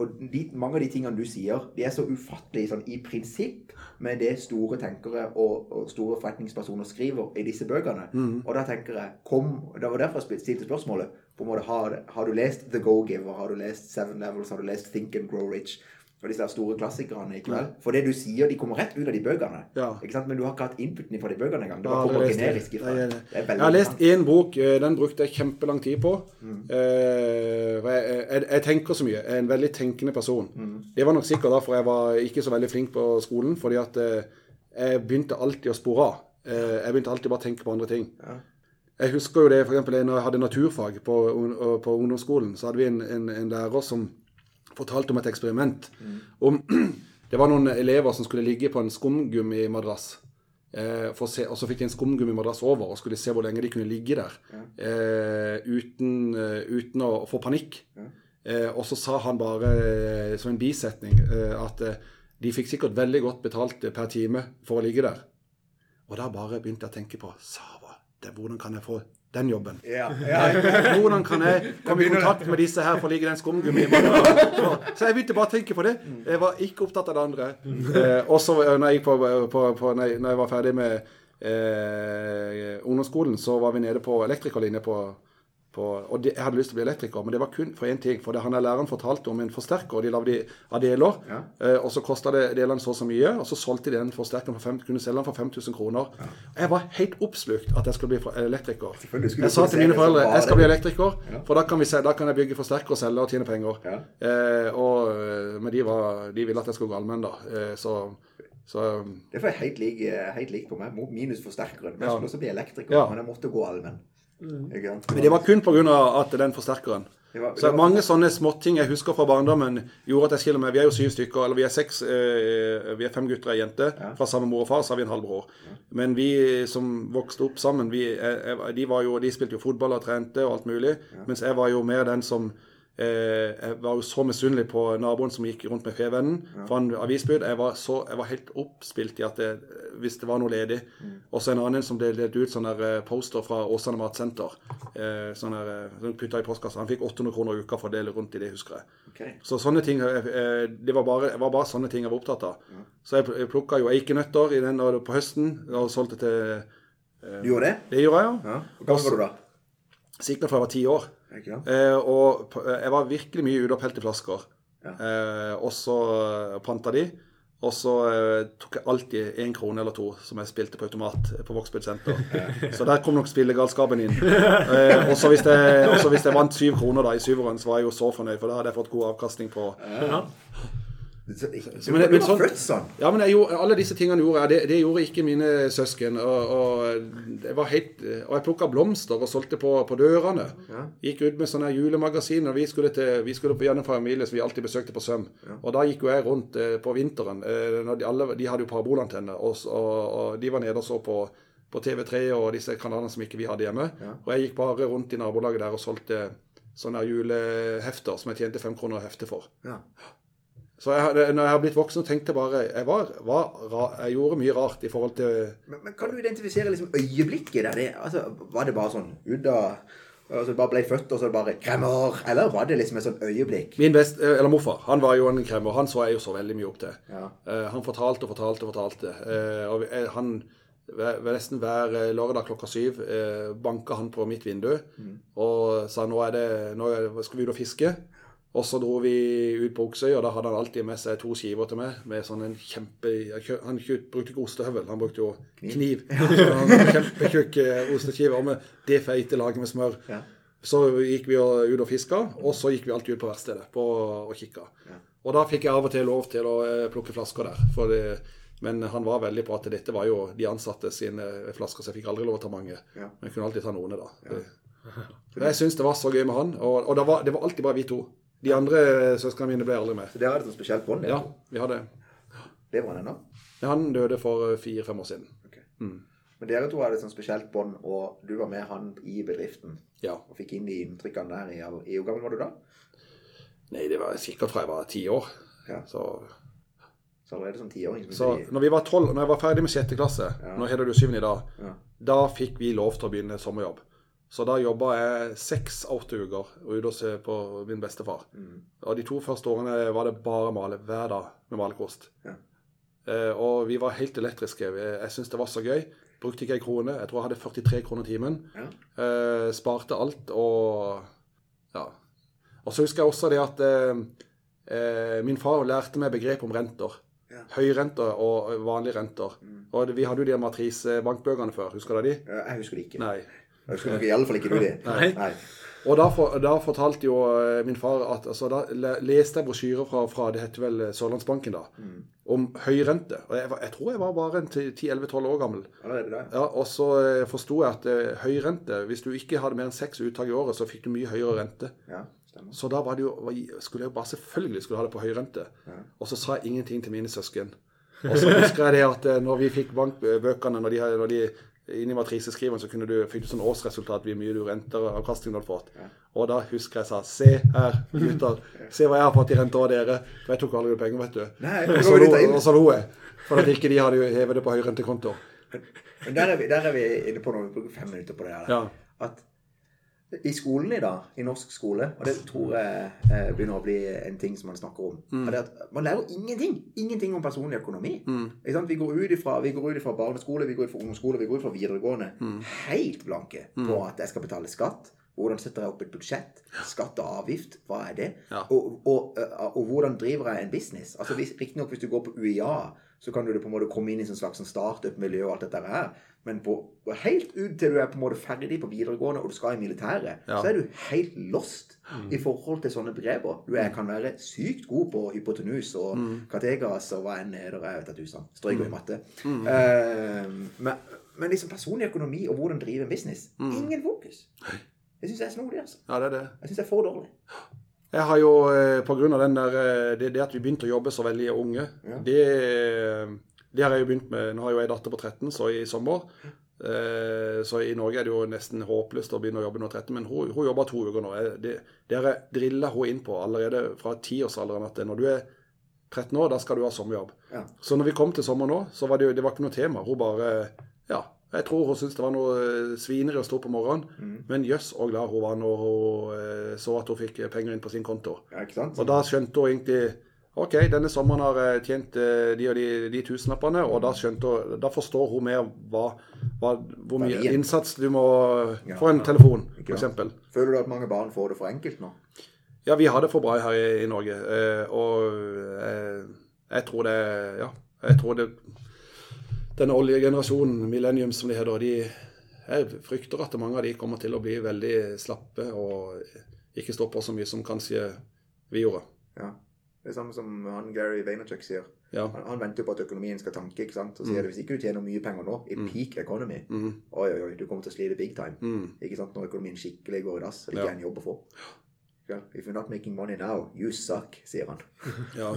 Og de, mange av de tingene du sier, de er så ufattelige sånn i prinsipp med det store tenkere og, og store forretningspersoner skriver i disse bøkene. Og da tenker jeg kom, Det var derfor jeg stilte spørsmålet. på en måte, har, har du lest The Go-Giver? Har du lest Seven Levels? Har du lest Think and Grow Rich? Og disse store klassikerne. ikke vel? For det du sier, de kommer rett ut av de bøkene. Ja. Men du har ikke hatt inputen fra de bøkene engang. Det Jeg ja, bare kommer det. generisk ifra. Nei, Det jeg- Jeg har lest én bok, eh, den brukte jeg kjempelang tid på. Mm. jeg, jeg, jeg tenker så mye. Jeg er en veldig tenkende person. Det var nok sikkert derfor jeg var ikke så veldig flink på skolen. Fordi at eh, jeg begynte alltid å spore av. Eh, Jeg begynte alltid bare å tenke på andre ting. Ja. Jeg husker jo det for eksempel, når jeg hadde naturfag på, på ungdomsskolen. Så hadde vi en, en, en lærer som fortalte om et eksperiment. Om, [clears throat] det var noen elever som skulle ligge på en skumgummimadrass. Eh, se, og så fikk de en skumgummimadrass over, og skulle se hvor lenge de kunne ligge der eh, uten, eh, uten å få panikk. Eh, og så sa han bare eh, som en bisetning eh, at de fikk sikkert veldig godt betalt per time for å ligge der. Og da bare begynte jeg å tenke på Sava, det, hvordan kan jeg få den jobben? Ja, [laughs] ja. Hvordan kan jeg komme i kontakt med disse her for å ligge den skumgummien? Så, jeg begynte bare å tenke på det. Jeg var ikke opptatt av det andre. Eh, også når jeg, på, på, på, når jeg var ferdig med eh, ungdomsskolen, så var vi nede på elektrikerlinje på, på og de, Jeg hadde lyst til å bli elektriker, men det var kun for én ting. For det, han der læreren fortalte om en forsterker, og de lagde av deler. Ja. Eh, og så kosta delene så og så mye, og så solgte de den forsterkeren for fem, kunne selge den for 5000 kroner. Jeg var helt oppslukt at jeg skulle bli elektriker. Skulle Jeg sa til mine foreldre jeg skal bli elektriker, Ja. for da kan, vi da kan jeg bygge forsterker og selge og tjene penger. Ja. Eh, og, eh, men de, var, de ville at jeg skulle gå allmenn, da. Eh, så, så Det er helt lik, helt lik på meg, minus forsterkeren. Men jeg Ja. skulle også bli elektriker, Ja. men jeg måtte gå allmenn. Ikke? Men det var kun pga. at den forsterkeren. Var- Så mange sånne småting jeg husker fra barndommen, gjorde at jeg skiller meg. Vi er jo syv stykker, eller vi er seks, eh, vi er fem gutter og ei jente. Ja. Fra samme mor og far så har vi en halvbror. Men vi som vokste opp sammen, vi, jeg, jeg, de, var jo, de spilte jo fotball og trente og alt mulig. Mens jeg var jo mer den som eh, Jeg var jo så misunnelig på naboen som gikk rundt med Fevennen. For han avisbud. Jeg var, så, jeg var helt oppspilt i at det, hvis det var noe ledig. Og så en annen som delte ut sånne eh, poster fra Åsane Matsenter. Eh, sånne eh, putta i postkassa. Han fikk 800 kroner i uka for å dele rundt i det, husker jeg. Okay. Så sånne ting, det var bare, var bare sånne ting jeg var opptatt av. Så jeg, jeg plukka jo eikenøtter i den på høsten og solgte til Du gjorde det? Det gjorde jeg, ja. Ja. Hvor gammel var du da? Sikkert fra jeg var ti år. Eh, og jeg var virkelig mye ute og pelte flasker. Ja. Eh, og så eh, panta de. Og så eh, tok jeg alltid én krone eller to som jeg spilte på automat på Vågsbygd senter. Så der kom nok spillegalskapen inn. Eh, og så hvis, hvis jeg vant syv kroner da i syveren, så var jeg jo så fornøyd, for da hadde jeg fått god avkastning på Ja. Men men sånn-. Ja, men gjorde, alle disse tingene gjorde jeg. Det, det gjorde ikke mine søsken. Og, og jeg var helt, og jeg plukka blomster og solgte på, på dørene. Ja. Gikk ut med sånne julemagasiner. Vi skulle, til, vi skulle på gjennom familie som vi alltid besøkte på Søm. Og da gikk jo jeg rundt eh, på vinteren. Eh, de, alle, de hadde jo parabolantenne, og, og, og de var nede og så på, på TV3 og disse kanalene som ikke vi hadde hjemme. Ja. Og jeg gikk bare rundt i nabolaget der og solgte sånne julehefter som jeg tjente fem kroner å heftet for. Ja. Så jeg, når jeg har blitt voksen, tenkte jeg bare jeg, var, var, jeg gjorde mye rart i forhold til Men, men kan du identifisere liksom øyeblikket der det altså, Var det bare sånn ut av Altså bare ble født, og så bare kremmer? Eller var det liksom et sånt øyeblikk? Min best, eh, eller morfar, han var jo en kremmer. Han så jeg jo så veldig mye opp til. Ja. Uh, han fortalte og fortalte og fortalte. Uh, og han, nesten hver lørdag klokka syv eh, banka han på mitt vindu og sa nå, det, nå skal vi ut og fiske. Og så dro vi ut på Oksøy, og da hadde han alltid med seg to skiver til meg. med sånn en kjempe, Han brukte ikke ostehøvel, han brukte jo kniv. En Kjempetjukk eh, osteskive med det feite laget med smør. Ja. Så gikk vi ut og fiska, og så gikk vi alltid ut på verkstedet på og kikka. Og da fikk jeg av og til lov til å eh, plukke flasker der. Det, men han var veldig på at dette var jo de ansatte sine flasker, så jeg fikk aldri lov å ta mange. Ja. Men jeg kunne alltid ta noen, da. Ja. Jeg syns det var så gøy med han, og, og det, var, det var alltid bare vi to. De andre søsknene mine ble aldri med. Så dere hadde et spesielt bånd? Ja, vi hadde Det var han ennå? Han døde for fire-fem år siden. Okay. Mm. Men dere to hadde et sånt spesielt bånd, og du var med han i bedriften. Ja. Og fikk inn de inntrykkene der i Hvor gammel var du da? Nei, det var sikkert fra jeg var ti år. Ja. Så, Så allerede som tiåring. så du når, vi var 12, når jeg var ferdig med sjette klasse, Ja. nå heter det jo syvende i dag, Ja. da fikk vi lov til å begynne sommerjobb. Så da jobba jeg seks åtte uker ute og så på min bestefar. Mm. Og de to første årene var det bare male hver dag med malerkost. Ja. Eh, og vi var helt elektriske. Jeg, syntes det var så gøy. Brukte ikke ei krone. Jeg tror jeg hadde 43 kroner timen. Ja. Eh, sparte alt og ja. Og så husker jeg også det at eh, eh, min far lærte meg begrep om renter. Ja. Høyrenter og vanlige renter. Mm. Og vi hadde jo de matrisebankbøkene før. Husker du de? Jeg husker de ikke. Nei. Jeg husker nok iallfall ikke du det. [laughs] Nei. Nei. Og da, for, da fortalte jo eh, min far at altså, Da leste jeg brosjyrer fra, fra det heter vel Sørlandsbanken da, Mm. om høy rente. Og jeg, jeg tror jeg var bare en 10-11-12 år gammel. Da? Ja, Og så eh, forsto jeg at eh, høy rente Hvis du ikke hadde mer enn seks uttak i året, så fikk du mye høyere rente. Ja, stemmer. Så da var det jo, var- skulle jeg jo bare selvfølgelig skulle ha det på høy rente. Ja. Og så sa jeg ingenting til mine søsken. Og så husker jeg det at eh, når vi fikk bankbøkene, når de, når de inni matriseskriveren, så kunne du, fikk du sånn årsresultat hvor mye du renteavkastning du hadde fått. Ja. Og da husker jeg sa Se her, gutter. Se hva jeg har fått i rente av dere. For jeg tok aldri penger, vet du. Nei, Og så lo, og jeg. For at ikke de hadde jo hevet det på høyrentekonto. Men der er, vi, der er vi inne på noe. Vi bruker fem minutter på det her. Ja. At i skolen i dag, i norsk skole, og det tror jeg eh, begynner å bli en ting som man snakker om, er det at man lærer ingenting. Ingenting om personlig økonomi. Ikke sant? Vi går ut ifra, vi går ut ifra barneskole, vi går ut fra ungdomsskole, vi går ut fra videregående helt blanke på at jeg skal betale skatt. Hvordan setter jeg opp et budsjett? Skatt og avgift, hva er det? Ja. Og, og, og, og hvordan driver jeg en business? Altså Riktignok hvis du går på UiA, så kan du på en måte komme inn i en slags sånn startup-miljø og alt dette her. Men på, helt ut til du er på en måte ferdig på videregående og du skal i militæret, Ja. så er du helt lost i forhold til sånne begreper. Du er, kan være sykt god på hypotenus og kategas og hva enn er det. Jeg vet at du sa strøyker i matte. Eh, men, men liksom personlig økonomi og hvordan drive en business, ingen fokus. Det syns jeg er snodig. altså. ja, det er det. Jeg syns det er for dårlig. Jeg har jo, eh, på grunn av den der, eh, det, det at vi begynte å jobbe så veldig unge, Ja. det, det har jeg jo begynt med. Nå har jo jeg datter på 13, så i sommer. Eh, Så i Norge er det jo nesten håpløst å begynne å jobbe når 13, men hun, hun jobber to uker nå. Det har dere drilla hun inn på allerede fra tiårsalderen at når du er 13 år, da skal du ha sommerjobb. Ja. Så når vi kom til sommer nå, så var det jo det var ikke noe tema. Hun bare Ja. Jeg tror hun syntes det var noe eh, svineri å stå opp om morgenen, Mm. men jøss og glad hun var når hun eh, så at hun fikk penger inn på sin konto. Ja, ikke sant? Og da skjønte hun egentlig OK, denne sommeren har jeg tjent eh, de og de, de tusenlappene, og da hun Da forstår hun mer hva, hva, hvor mye innsats du må få en telefon, f.eks. Føler du at mange barn får det for enkelt nå? Ja, vi har det for bra her i, i Norge, eh, og eh, jeg tror det Ja, jeg tror det Denne oljegenerasjonen, millennium som de heter, de jeg frykter at mange av de kommer til å bli veldig slappe og ikke stå på så mye som kanskje vi gjorde. Ja. Det er samme som han Gary Vaynerchuk sier. Ja. Han, han venter jo på at økonomien skal tanke. ikke sant? Så sier det hvis ikke du tjener mye penger nå, i peak economy, Mm. oi, oi, oi, du kommer til å slite big time. Mm. Ikke sant? Når økonomien skikkelig går i dass, og det ikke Ja. er en jobb å få. Ja. If you're not making money now, you suck, sier han. Ja.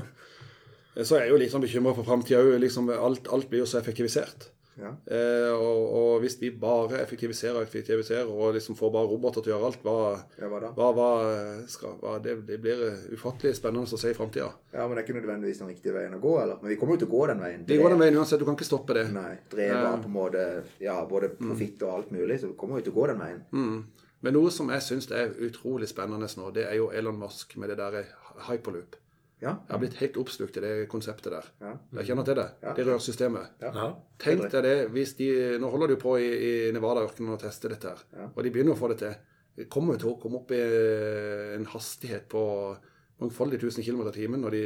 Så er jeg jo litt sånn bekymra for framtida òg. Liksom, alt, alt blir jo så effektivisert. Ja. Eh, og, og hvis vi bare effektiviserer og effektiviserer og liksom får bare roboter til å gjøre alt, hva, ja, hva hva, hva skal, hva, det, det blir ufattelig spennende å se i framtida. Ja, men det er ikke nødvendigvis den riktige veien å gå, eller? Men vi kommer jo til å gå den veien. Vi går den veien uansett. Du kan ikke stoppe det. Nei, drevet av på en måte ja, både profitt og alt mulig, så vi kommer jo til å gå den veien. Mm. Men noe som jeg syns er utrolig spennende nå, det er jo Elon Musk med det der hyperloop. Ja. Jeg har blitt helt oppslukt i det konseptet der. Ja. Jeg kjenner til det. Ja. Det rørsystemet. Ja. Tenk deg det hvis de Nå holder de på i, i Nevada-ørkenen og tester dette her. Ja. Og de begynner å få det til. De kommer til å komme opp i en hastighet på mangfoldige tusen kilometer i timen når de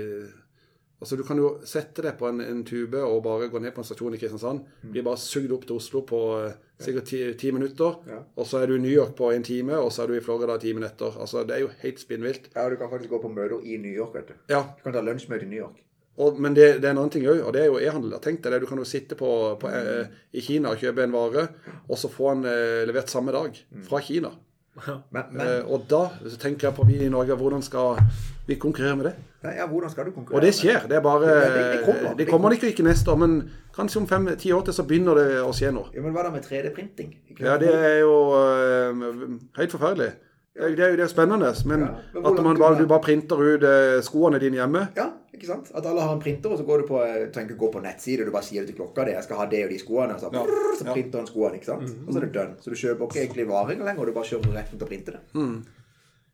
Altså Du kan jo sette deg på en, en tube og bare gå ned på en stasjon i Kristiansand. Blir bare sugd opp til Oslo på uh, sikkert ti, ti minutter. Ja. Og så er du i New York på en time, og så er du i Florida timen etter. Altså Det er jo helt spinnvilt. ja, du kan faktisk gå på møter i New York, vet du. Ja, Du kan ta lunsjmøte i New York. og, men det, det er en annen ting òg, og det er jo e-handel. Tenk deg det, du kan jo sitte på, på, eh, i Kina og kjøpe en vare, og så få den eh, levert samme dag fra Kina. [laughs] Men, men Eh, og da så tenker jeg på vi i Norge, hvordan skal vi konkurrere med det? Ja, hvordan skal du konkurrere? Og det skjer. Det er bare Det- det- det kommer. Det kommer ikke, ikke neste år, men kanskje om fem-ti år til så begynner det å skje noe. Ja, men hva da med 3D-printing? Ja, det er jo uh, helt forferdelig. Det det er jo det er spennende, men, Ja, men at man bare, du bare printer ut eh, skoene dine hjemme Ja, ikke sant? At alle har en printer, og så går du på, tenker, trenger ikke gå på nettside, du bare sier det til klokka di, jeg skal ha det og de skoene, og så, brrr, så printer han skoene, ikke sant? Og så er det done. Så du kjøper ikke egentlig varer lenger, og du bare kjører retten til å printe det.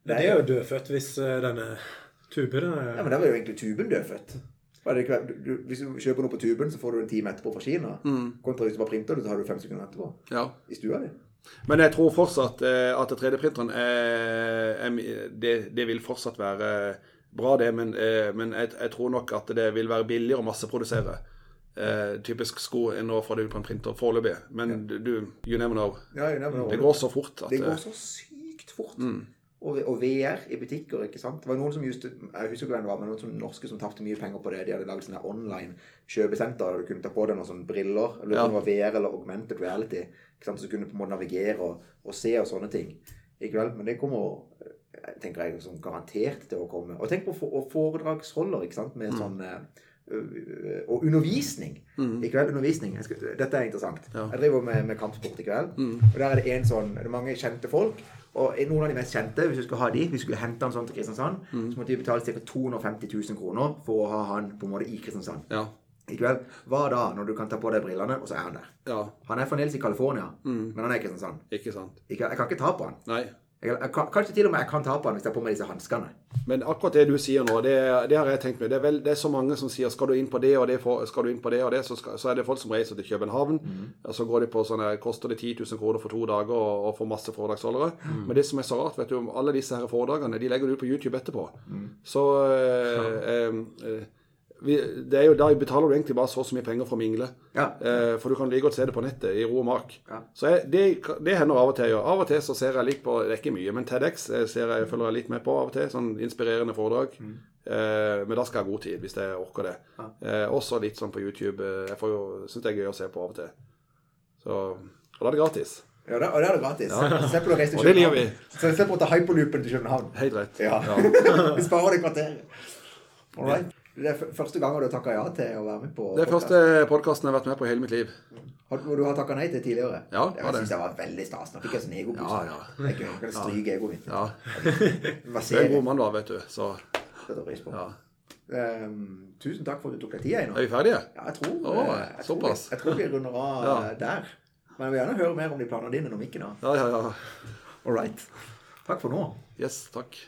Det er jo dødfødt hvis eh, denne tuben Ja, eh, men da var jo egentlig tuben dødfødt. er det ikke, du, du, hvis du kjøper noe på tuben, så får du en time etterpå fra Kina. Kontra hvis du bare printer det, så har du fem sekunder etterpå. Ja. I stua di. Men jeg tror fortsatt eh, at 3D-printeren er, er det, det vil fortsatt være bra, det. Men, eh, men jeg, jeg tror nok at det vil være billigere å masseprodusere. Eh, typisk sko enn å få det ut på en printer foreløpig. Men du, you never know. Ja, you never know. Det går så fort at Det går eh, så sykt fort. Og, og VR i butikker, ikke sant. Det var noen som just, Jeg husker ikke hvem det var, men noen som, norske som tapte mye penger på det. De hadde laget sånne online kjøpesenter der du kunne ta på deg noen sånne briller. Eller Ja. det var VR eller augmented reality. Ikke sant? Så du kunne på en måte navigere og, og se og sånne ting. Ikke vel? Men det kommer tenker jeg, som garantert til å komme. Og tenk på for, foredragsholder, ikke sant. Med sånn eh, og undervisning. I kveld undervisning. Skal, dette er interessant. Ja. Jeg driver med, med kampsport i kveld. Og der er det en sånn, det er mange kjente folk. Og noen av de mest kjente, hvis vi skulle ha de, hvis vi skulle hente han sånn til Kristiansand, så måtte vi betale ca. 250 000 kroner for å ha han på en måte i Kristiansand. Ja. I kveld, hva da når du kan ta på deg brillene, og så er han der? ja. Han er fremdeles i California, men han er i Kristiansand. Ikke sant. Ikke, jeg kan ikke ta på han. Nei. Jeg, jeg, kanskje til og med jeg kan ta på han hvis jeg har på meg disse hanskene. Men akkurat det du sier nå, det, det har jeg tenkt med. Det er, vel, det er så mange som sier skal du inn på det og det, for, skal du inn på det og det, så, skal, så er det folk som reiser til København. Og så går de på sånne, koster det 10 000 kroner for to dager og, og får masse foredragsholdere. Men det som er så rart, vet du, alle disse her foredragene de legger du ut på YouTube etterpå. Så øh, ja. øh, det er jo, Der betaler du egentlig bare så så mye penger for å mingle. Ja. Eh, for du kan like godt se det på nettet i ro og mak. Ja. Så jeg, det, det hender av og til. Ja. Av og til så ser jeg litt på Det er ikke mye, men TEDx ser jeg, følger jeg litt med på av og til. Sånn inspirerende foredrag. Eh, men da skal jeg ha god tid, hvis jeg orker det. Eh, også litt sånn på YouTube. Eh, jeg får jo, syns det er gøy å se på av og til. Så, og da er det gratis. Ja, da, og det er det gratis. Ja. slipper du å reise til København. Så slipper du å ta hyperloopen til København. Helt rett. Ja. [laughs] Vi sparer det kvarteret. All right. Det er første gang du har takka ja til å være med på Det er podcast. første podkasten jeg har vært med på i hele mitt liv. Hvor du har takka nei til tidligere? Ja, det var det. syns jeg var veldig stas. Nå fikk jeg sånn egoboost. Ja, ja. Jeg kan- kan stryke egoet mitt. Ja. Det er en god mann, da, vet du. Så setter pris på. ja. Um, tusen takk for at du tok deg tid, Einar. Er vi ferdige? Ja, jeg tror, oh, jeg, jeg, tror vi, jeg tror vi runder av Ja. eh, der. Men jeg vil gjerne høre mer om de planene dine når vi ikke nå. Ja, ja, ja. All right. Takk for nå. Yes, takk.